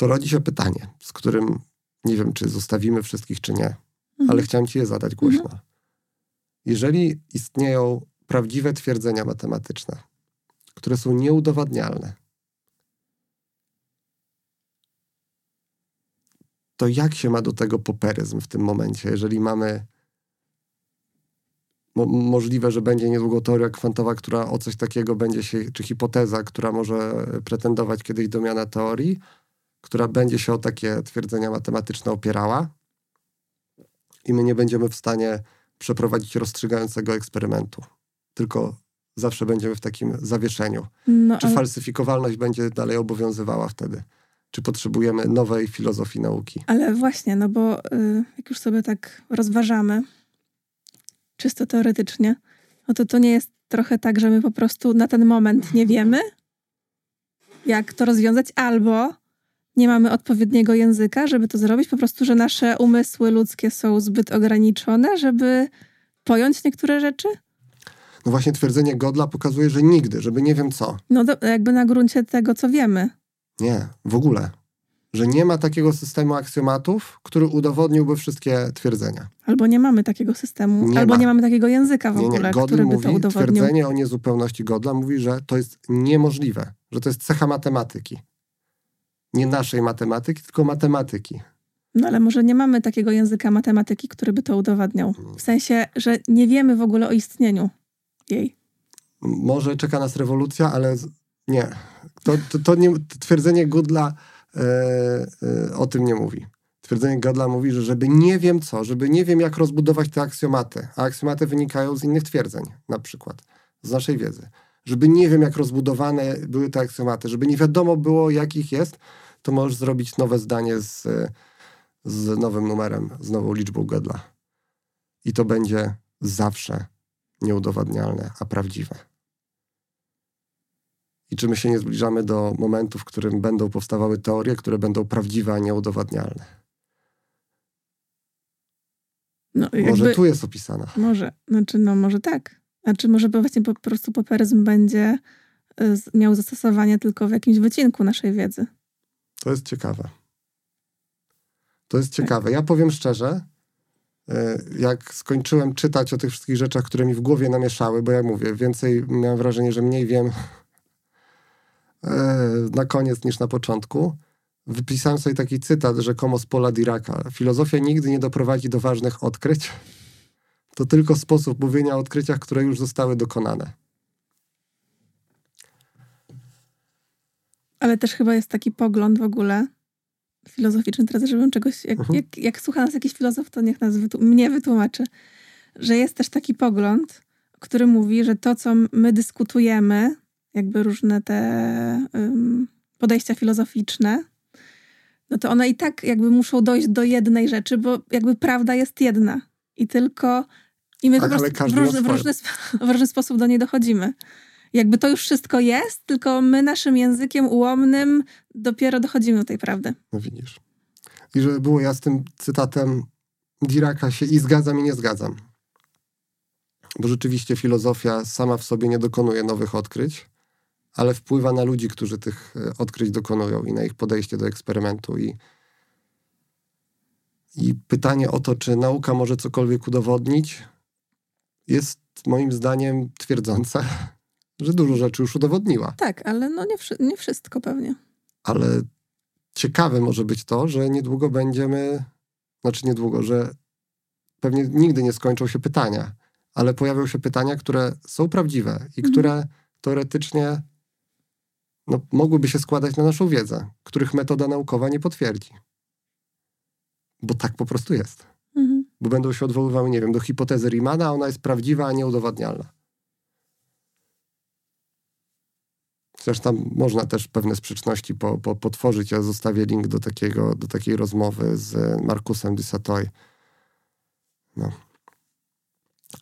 To rodzi się pytanie, z którym nie wiem, czy zostawimy wszystkich, czy nie, mhm. ale chciałem ci je zadać głośno. Mhm. Jeżeli istnieją prawdziwe twierdzenia matematyczne, które są nieudowadnialne, to jak się ma do tego poperyzm w tym momencie, jeżeli mamy mo możliwe, że będzie niedługo teoria kwantowa, która o coś takiego będzie się, czy hipoteza, która może pretendować kiedyś do miana teorii, która będzie się o takie twierdzenia matematyczne opierała i my nie będziemy w stanie przeprowadzić rozstrzygającego eksperymentu. Tylko zawsze będziemy w takim zawieszeniu. No, czy ale... falsyfikowalność będzie dalej obowiązywała wtedy? Czy potrzebujemy nowej filozofii nauki? Ale właśnie, no bo y, jak już sobie tak rozważamy, czysto teoretycznie, no to to nie jest trochę tak, że my po prostu na ten moment nie wiemy, jak to rozwiązać, albo nie mamy odpowiedniego języka, żeby to zrobić, po prostu, że nasze umysły ludzkie są zbyt ograniczone, żeby pojąć niektóre rzeczy? No właśnie twierdzenie Godla pokazuje, że nigdy, żeby nie wiem co. No do, jakby na gruncie tego, co wiemy. Nie, w ogóle. Że nie ma takiego systemu aksjomatów, który udowodniłby wszystkie twierdzenia. Albo nie mamy takiego systemu, nie albo ma. nie mamy takiego języka w nie, ogóle, nie. który by mówi, to udowodnił. Twierdzenie o niezupełności Godla mówi, że to jest niemożliwe, że to jest cecha matematyki. Nie naszej matematyki, tylko matematyki. No ale może nie mamy takiego języka matematyki, który by to udowadniał. W sensie, że nie wiemy w ogóle o istnieniu jej. Może czeka nas rewolucja, ale nie. To, to, to nie, twierdzenie Goodla e, e, o tym nie mówi. Twierdzenie Godla mówi, że żeby nie wiem co, żeby nie wiem jak rozbudować te aksjomaty, a aksjomaty wynikają z innych twierdzeń, na przykład, z naszej wiedzy. Żeby nie wiem jak rozbudowane były te aksjomaty, żeby nie wiadomo było jakich jest, to możesz zrobić nowe zdanie z, z nowym numerem, z nową liczbą Godla. I to będzie zawsze nieudowadnialne, a prawdziwe. I czy my się nie zbliżamy do momentu, w którym będą powstawały teorie, które będą prawdziwe, a nieudowadnialne? No, jakby, może tu jest opisana. Może, znaczy no może tak. Znaczy może właśnie po prostu popieryzm będzie y, miał zastosowanie tylko w jakimś wycinku naszej wiedzy. To jest ciekawe. To jest ciekawe. Ja powiem szczerze, e, jak skończyłem czytać o tych wszystkich rzeczach, które mi w głowie namieszały, bo ja mówię, więcej miałem wrażenie, że mniej wiem e, na koniec niż na początku. Wypisałem sobie taki cytat rzekomo z Pola Diraka. Filozofia nigdy nie doprowadzi do ważnych odkryć. To tylko sposób mówienia o odkryciach, które już zostały dokonane. Ale też chyba jest taki pogląd w ogóle filozoficzny teraz, żebym czegoś, jak, mhm. jak, jak słucha nas jakiś filozof, to niech nas wytłum mnie wytłumaczy, że jest też taki pogląd, który mówi, że to, co my dyskutujemy, jakby różne te um, podejścia filozoficzne, no to one i tak jakby muszą dojść do jednej rzeczy, bo jakby prawda jest jedna. I tylko i my tak, po prostu w różny, w, różny, w różny sposób do niej dochodzimy jakby to już wszystko jest, tylko my naszym językiem ułomnym dopiero dochodzimy do tej prawdy. No widzisz. I żeby było ja z tym cytatem Diraka się i zgadzam i nie zgadzam. Bo rzeczywiście filozofia sama w sobie nie dokonuje nowych odkryć, ale wpływa na ludzi, którzy tych e, odkryć dokonują i na ich podejście do eksperymentu. I, i pytanie o to, czy nauka może cokolwiek udowodnić, jest moim zdaniem twierdzące że dużo rzeczy już udowodniła. Tak, ale no nie, nie wszystko pewnie. Ale ciekawe może być to, że niedługo będziemy, znaczy niedługo, że pewnie nigdy nie skończą się pytania, ale pojawią się pytania, które są prawdziwe i mhm. które teoretycznie no, mogłyby się składać na naszą wiedzę, których metoda naukowa nie potwierdzi. Bo tak po prostu jest. Bo będą się odwoływały, nie wiem, do hipotezy Riemanna, a ona jest prawdziwa, a nieudowadnialna. Tam można też pewne sprzeczności po, po, potworzyć. Ja zostawię link do, takiego, do takiej rozmowy z Markusem Dysatoy. No.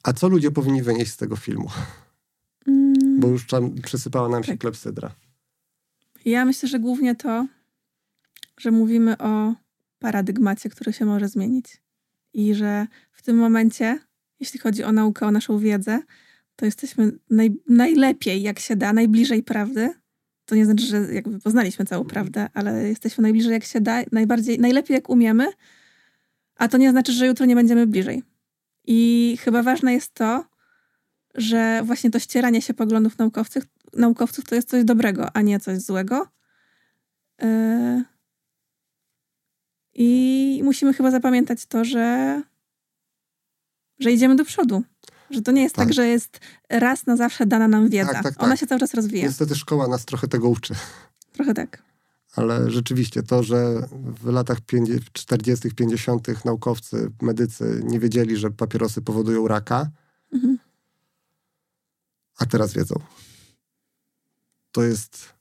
A co ludzie powinni wynieść z tego filmu? Mm. Bo już tam przysypała nam się Tak. klepsydra. Ja myślę, że głównie to, że mówimy o paradygmacie, który się może zmienić. I że w tym momencie, jeśli chodzi o naukę, o naszą wiedzę, to jesteśmy naj, najlepiej, jak się da, najbliżej prawdy. To nie znaczy, że jakby poznaliśmy całą prawdę, ale jesteśmy najbliżej, jak się da, najbardziej, najlepiej, jak umiemy, a to nie znaczy, że jutro nie będziemy bliżej. I chyba ważne jest to, że właśnie to ścieranie się poglądów naukowców, naukowców to jest coś dobrego, a nie coś złego. Yy, I musimy chyba zapamiętać to, że, że idziemy do przodu. Że to nie jest tak, Tak. że jest raz na zawsze dana nam wiedza. Tak, tak, tak. Ona się cały czas rozwija. Niestety szkoła nas trochę tego uczy. Trochę tak. Ale rzeczywiście to, że w latach 50 40., 50. naukowcy, medycy nie wiedzieli, że papierosy powodują raka, Mhm. a teraz wiedzą. To jest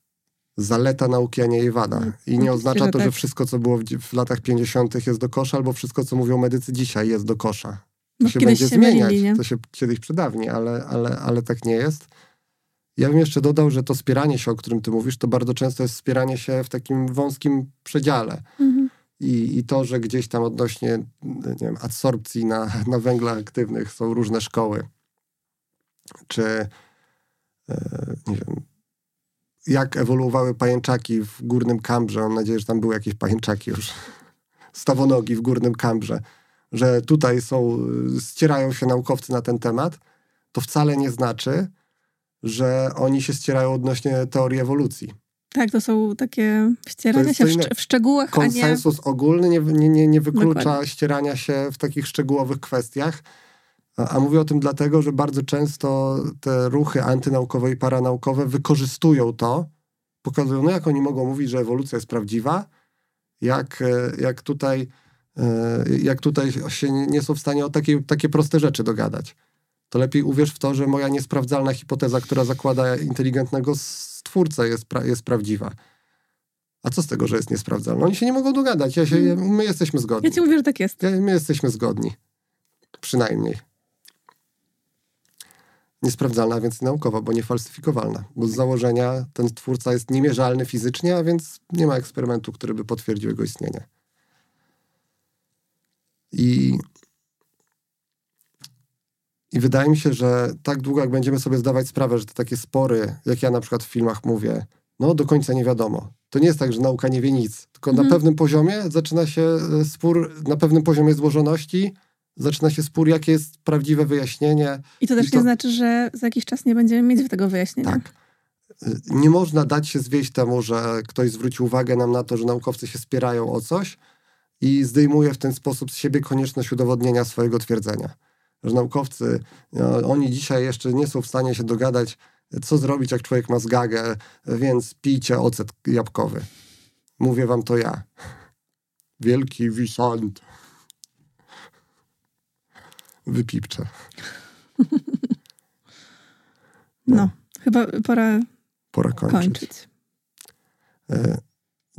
zaleta nauki, a nie jej wada. Mm, I nie oznacza to, że tak. wszystko, co było w, w latach 50. jest do kosza, albo wszystko, co mówią medycy dzisiaj jest do kosza. To Bo się będzie się zmieniać. mylili? To się kiedyś przydawni, ale, ale, ale tak nie jest. Ja bym jeszcze dodał, że to spieranie się, o którym ty mówisz, to bardzo często jest spieranie się w takim wąskim przedziale. Mhm. I, I to, że gdzieś tam odnośnie nie wiem, adsorpcji na, na węglach aktywnych są różne szkoły. Czy e, nie wiem, jak ewoluowały pajęczaki w górnym kambrze. Mam nadzieję, że tam były jakieś pajęczaki już. Stawonogi w górnym kambrze. Że tutaj są, y, ścierają się naukowcy na ten temat, to wcale nie znaczy, że oni się ścierają odnośnie teorii ewolucji. Tak, to są takie ścierania się w, szcz- w szczegółach, a nie... konsensus ogólny nie, nie, nie, nie wyklucza Dokładnie. ścierania się w takich szczegółowych kwestiach. A, a mówię o tym dlatego, że bardzo często te ruchy antynaukowe i paranaukowe wykorzystują to, pokazują, no jak oni mogą mówić, że ewolucja jest prawdziwa, jak, e, jak tutaj, e, jak tutaj się nie nie są w stanie o takie, takie proste rzeczy dogadać. To lepiej uwierz w to, że moja niesprawdzalna hipoteza, która zakłada inteligentnego stwórcę, jest, pra, jest prawdziwa. A co z tego, że jest niesprawdzalna? Oni się nie mogą dogadać. Ja się, my jesteśmy zgodni. Ja ci mówię, że tak jest. Ja- My jesteśmy zgodni. Przynajmniej. Niesprawdzalna, więc naukowa, bo niefalsyfikowalna. Bo z założenia ten twórca jest niemierzalny fizycznie, a więc nie ma eksperymentu, który by potwierdził jego istnienie. I, I wydaje mi się, że tak długo, jak będziemy sobie zdawać sprawę, że te takie spory, jak ja na przykład w filmach mówię, no do końca nie wiadomo. To nie jest tak, że nauka nie wie nic, tylko Mhm. na pewnym poziomie zaczyna się e, spór, na pewnym poziomie złożoności zaczyna się spór, jakie jest prawdziwe wyjaśnienie. I to też I to- nie znaczy, że za jakiś czas nie będziemy mieć tego wyjaśnienia. Tak. Y, Nie można dać się zwieść temu, że ktoś zwróci uwagę nam na to, że naukowcy się spierają o coś i zdejmuje w ten sposób z siebie konieczność udowodnienia swojego twierdzenia. Że naukowcy, no, oni dzisiaj jeszcze nie są w stanie się dogadać, co zrobić, jak człowiek ma zgagę, więc pijcie ocet jabłkowy. Mówię wam to ja. Wielki wisant. Wypipczę. No, chyba pora Pora kończyć. kończyć. E,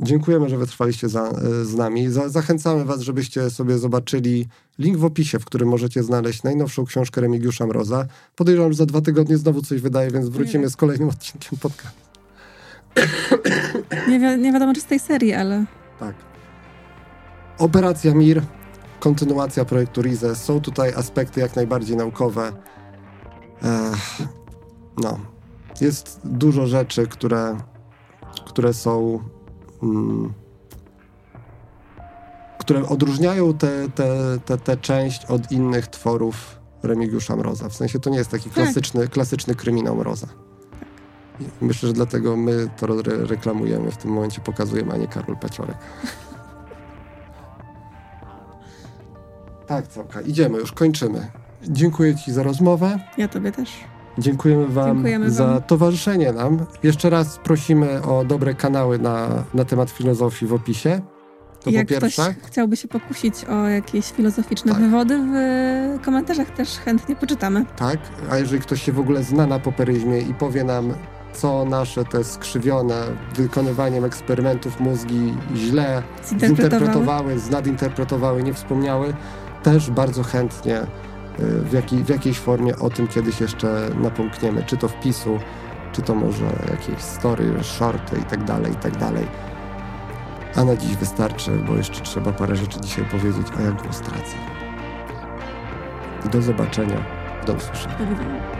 Dziękujemy, że wytrwaliście za, e, z nami. Za, zachęcamy Was, żebyście sobie zobaczyli link w opisie, w którym możecie znaleźć najnowszą książkę Remigiusza Mroza. Podejrzewam, że za dwa tygodnie znowu coś wydaje, więc wrócimy z kolejnym odcinkiem podcastu. Nie, wi- nie wiadomo, czy z tej serii, ale Tak. Operacja Mir, kontynuacja projektu Rize. Są tutaj aspekty jak najbardziej naukowe. Ech, no. Jest dużo rzeczy, które, które są. Mm, które odróżniają tę te, te, te część od innych tworów Remigiusza Mroza. W sensie to nie jest taki Tak. klasyczny, klasyczny kryminał Mroza. Myślę, że dlatego my to re- reklamujemy w tym momencie, pokazujemy, a nie Karol Paciorek. Tak, Całka, idziemy, już kończymy. Dziękuję Ci za rozmowę. ja tobie też. Dziękujemy Wam Dziękujemy za wam. towarzyszenie nam. Jeszcze raz prosimy o dobre kanały na, na temat filozofii w opisie. To Jak ktoś chciałby się pokusić o jakieś filozoficzne Tak. wywody, w komentarzach też chętnie poczytamy. Tak, a jeżeli ktoś się w ogóle zna na poperyzmie i powie nam, co nasze te skrzywione wykonywaniem eksperymentów mózgi źle Zinterpretowały. zinterpretowały, znadinterpretowały, nie wspomniały, też bardzo chętnie y, w, jakiej, w jakiejś formie o tym kiedyś jeszcze napomkniemy, czy to wpisu, czy to może jakieś story, shorty i tak dalej, i tak. A na dziś wystarczy, bo jeszcze trzeba parę rzeczy dzisiaj powiedzieć, a ja głos tracę. Do zobaczenia, do usłyszenia.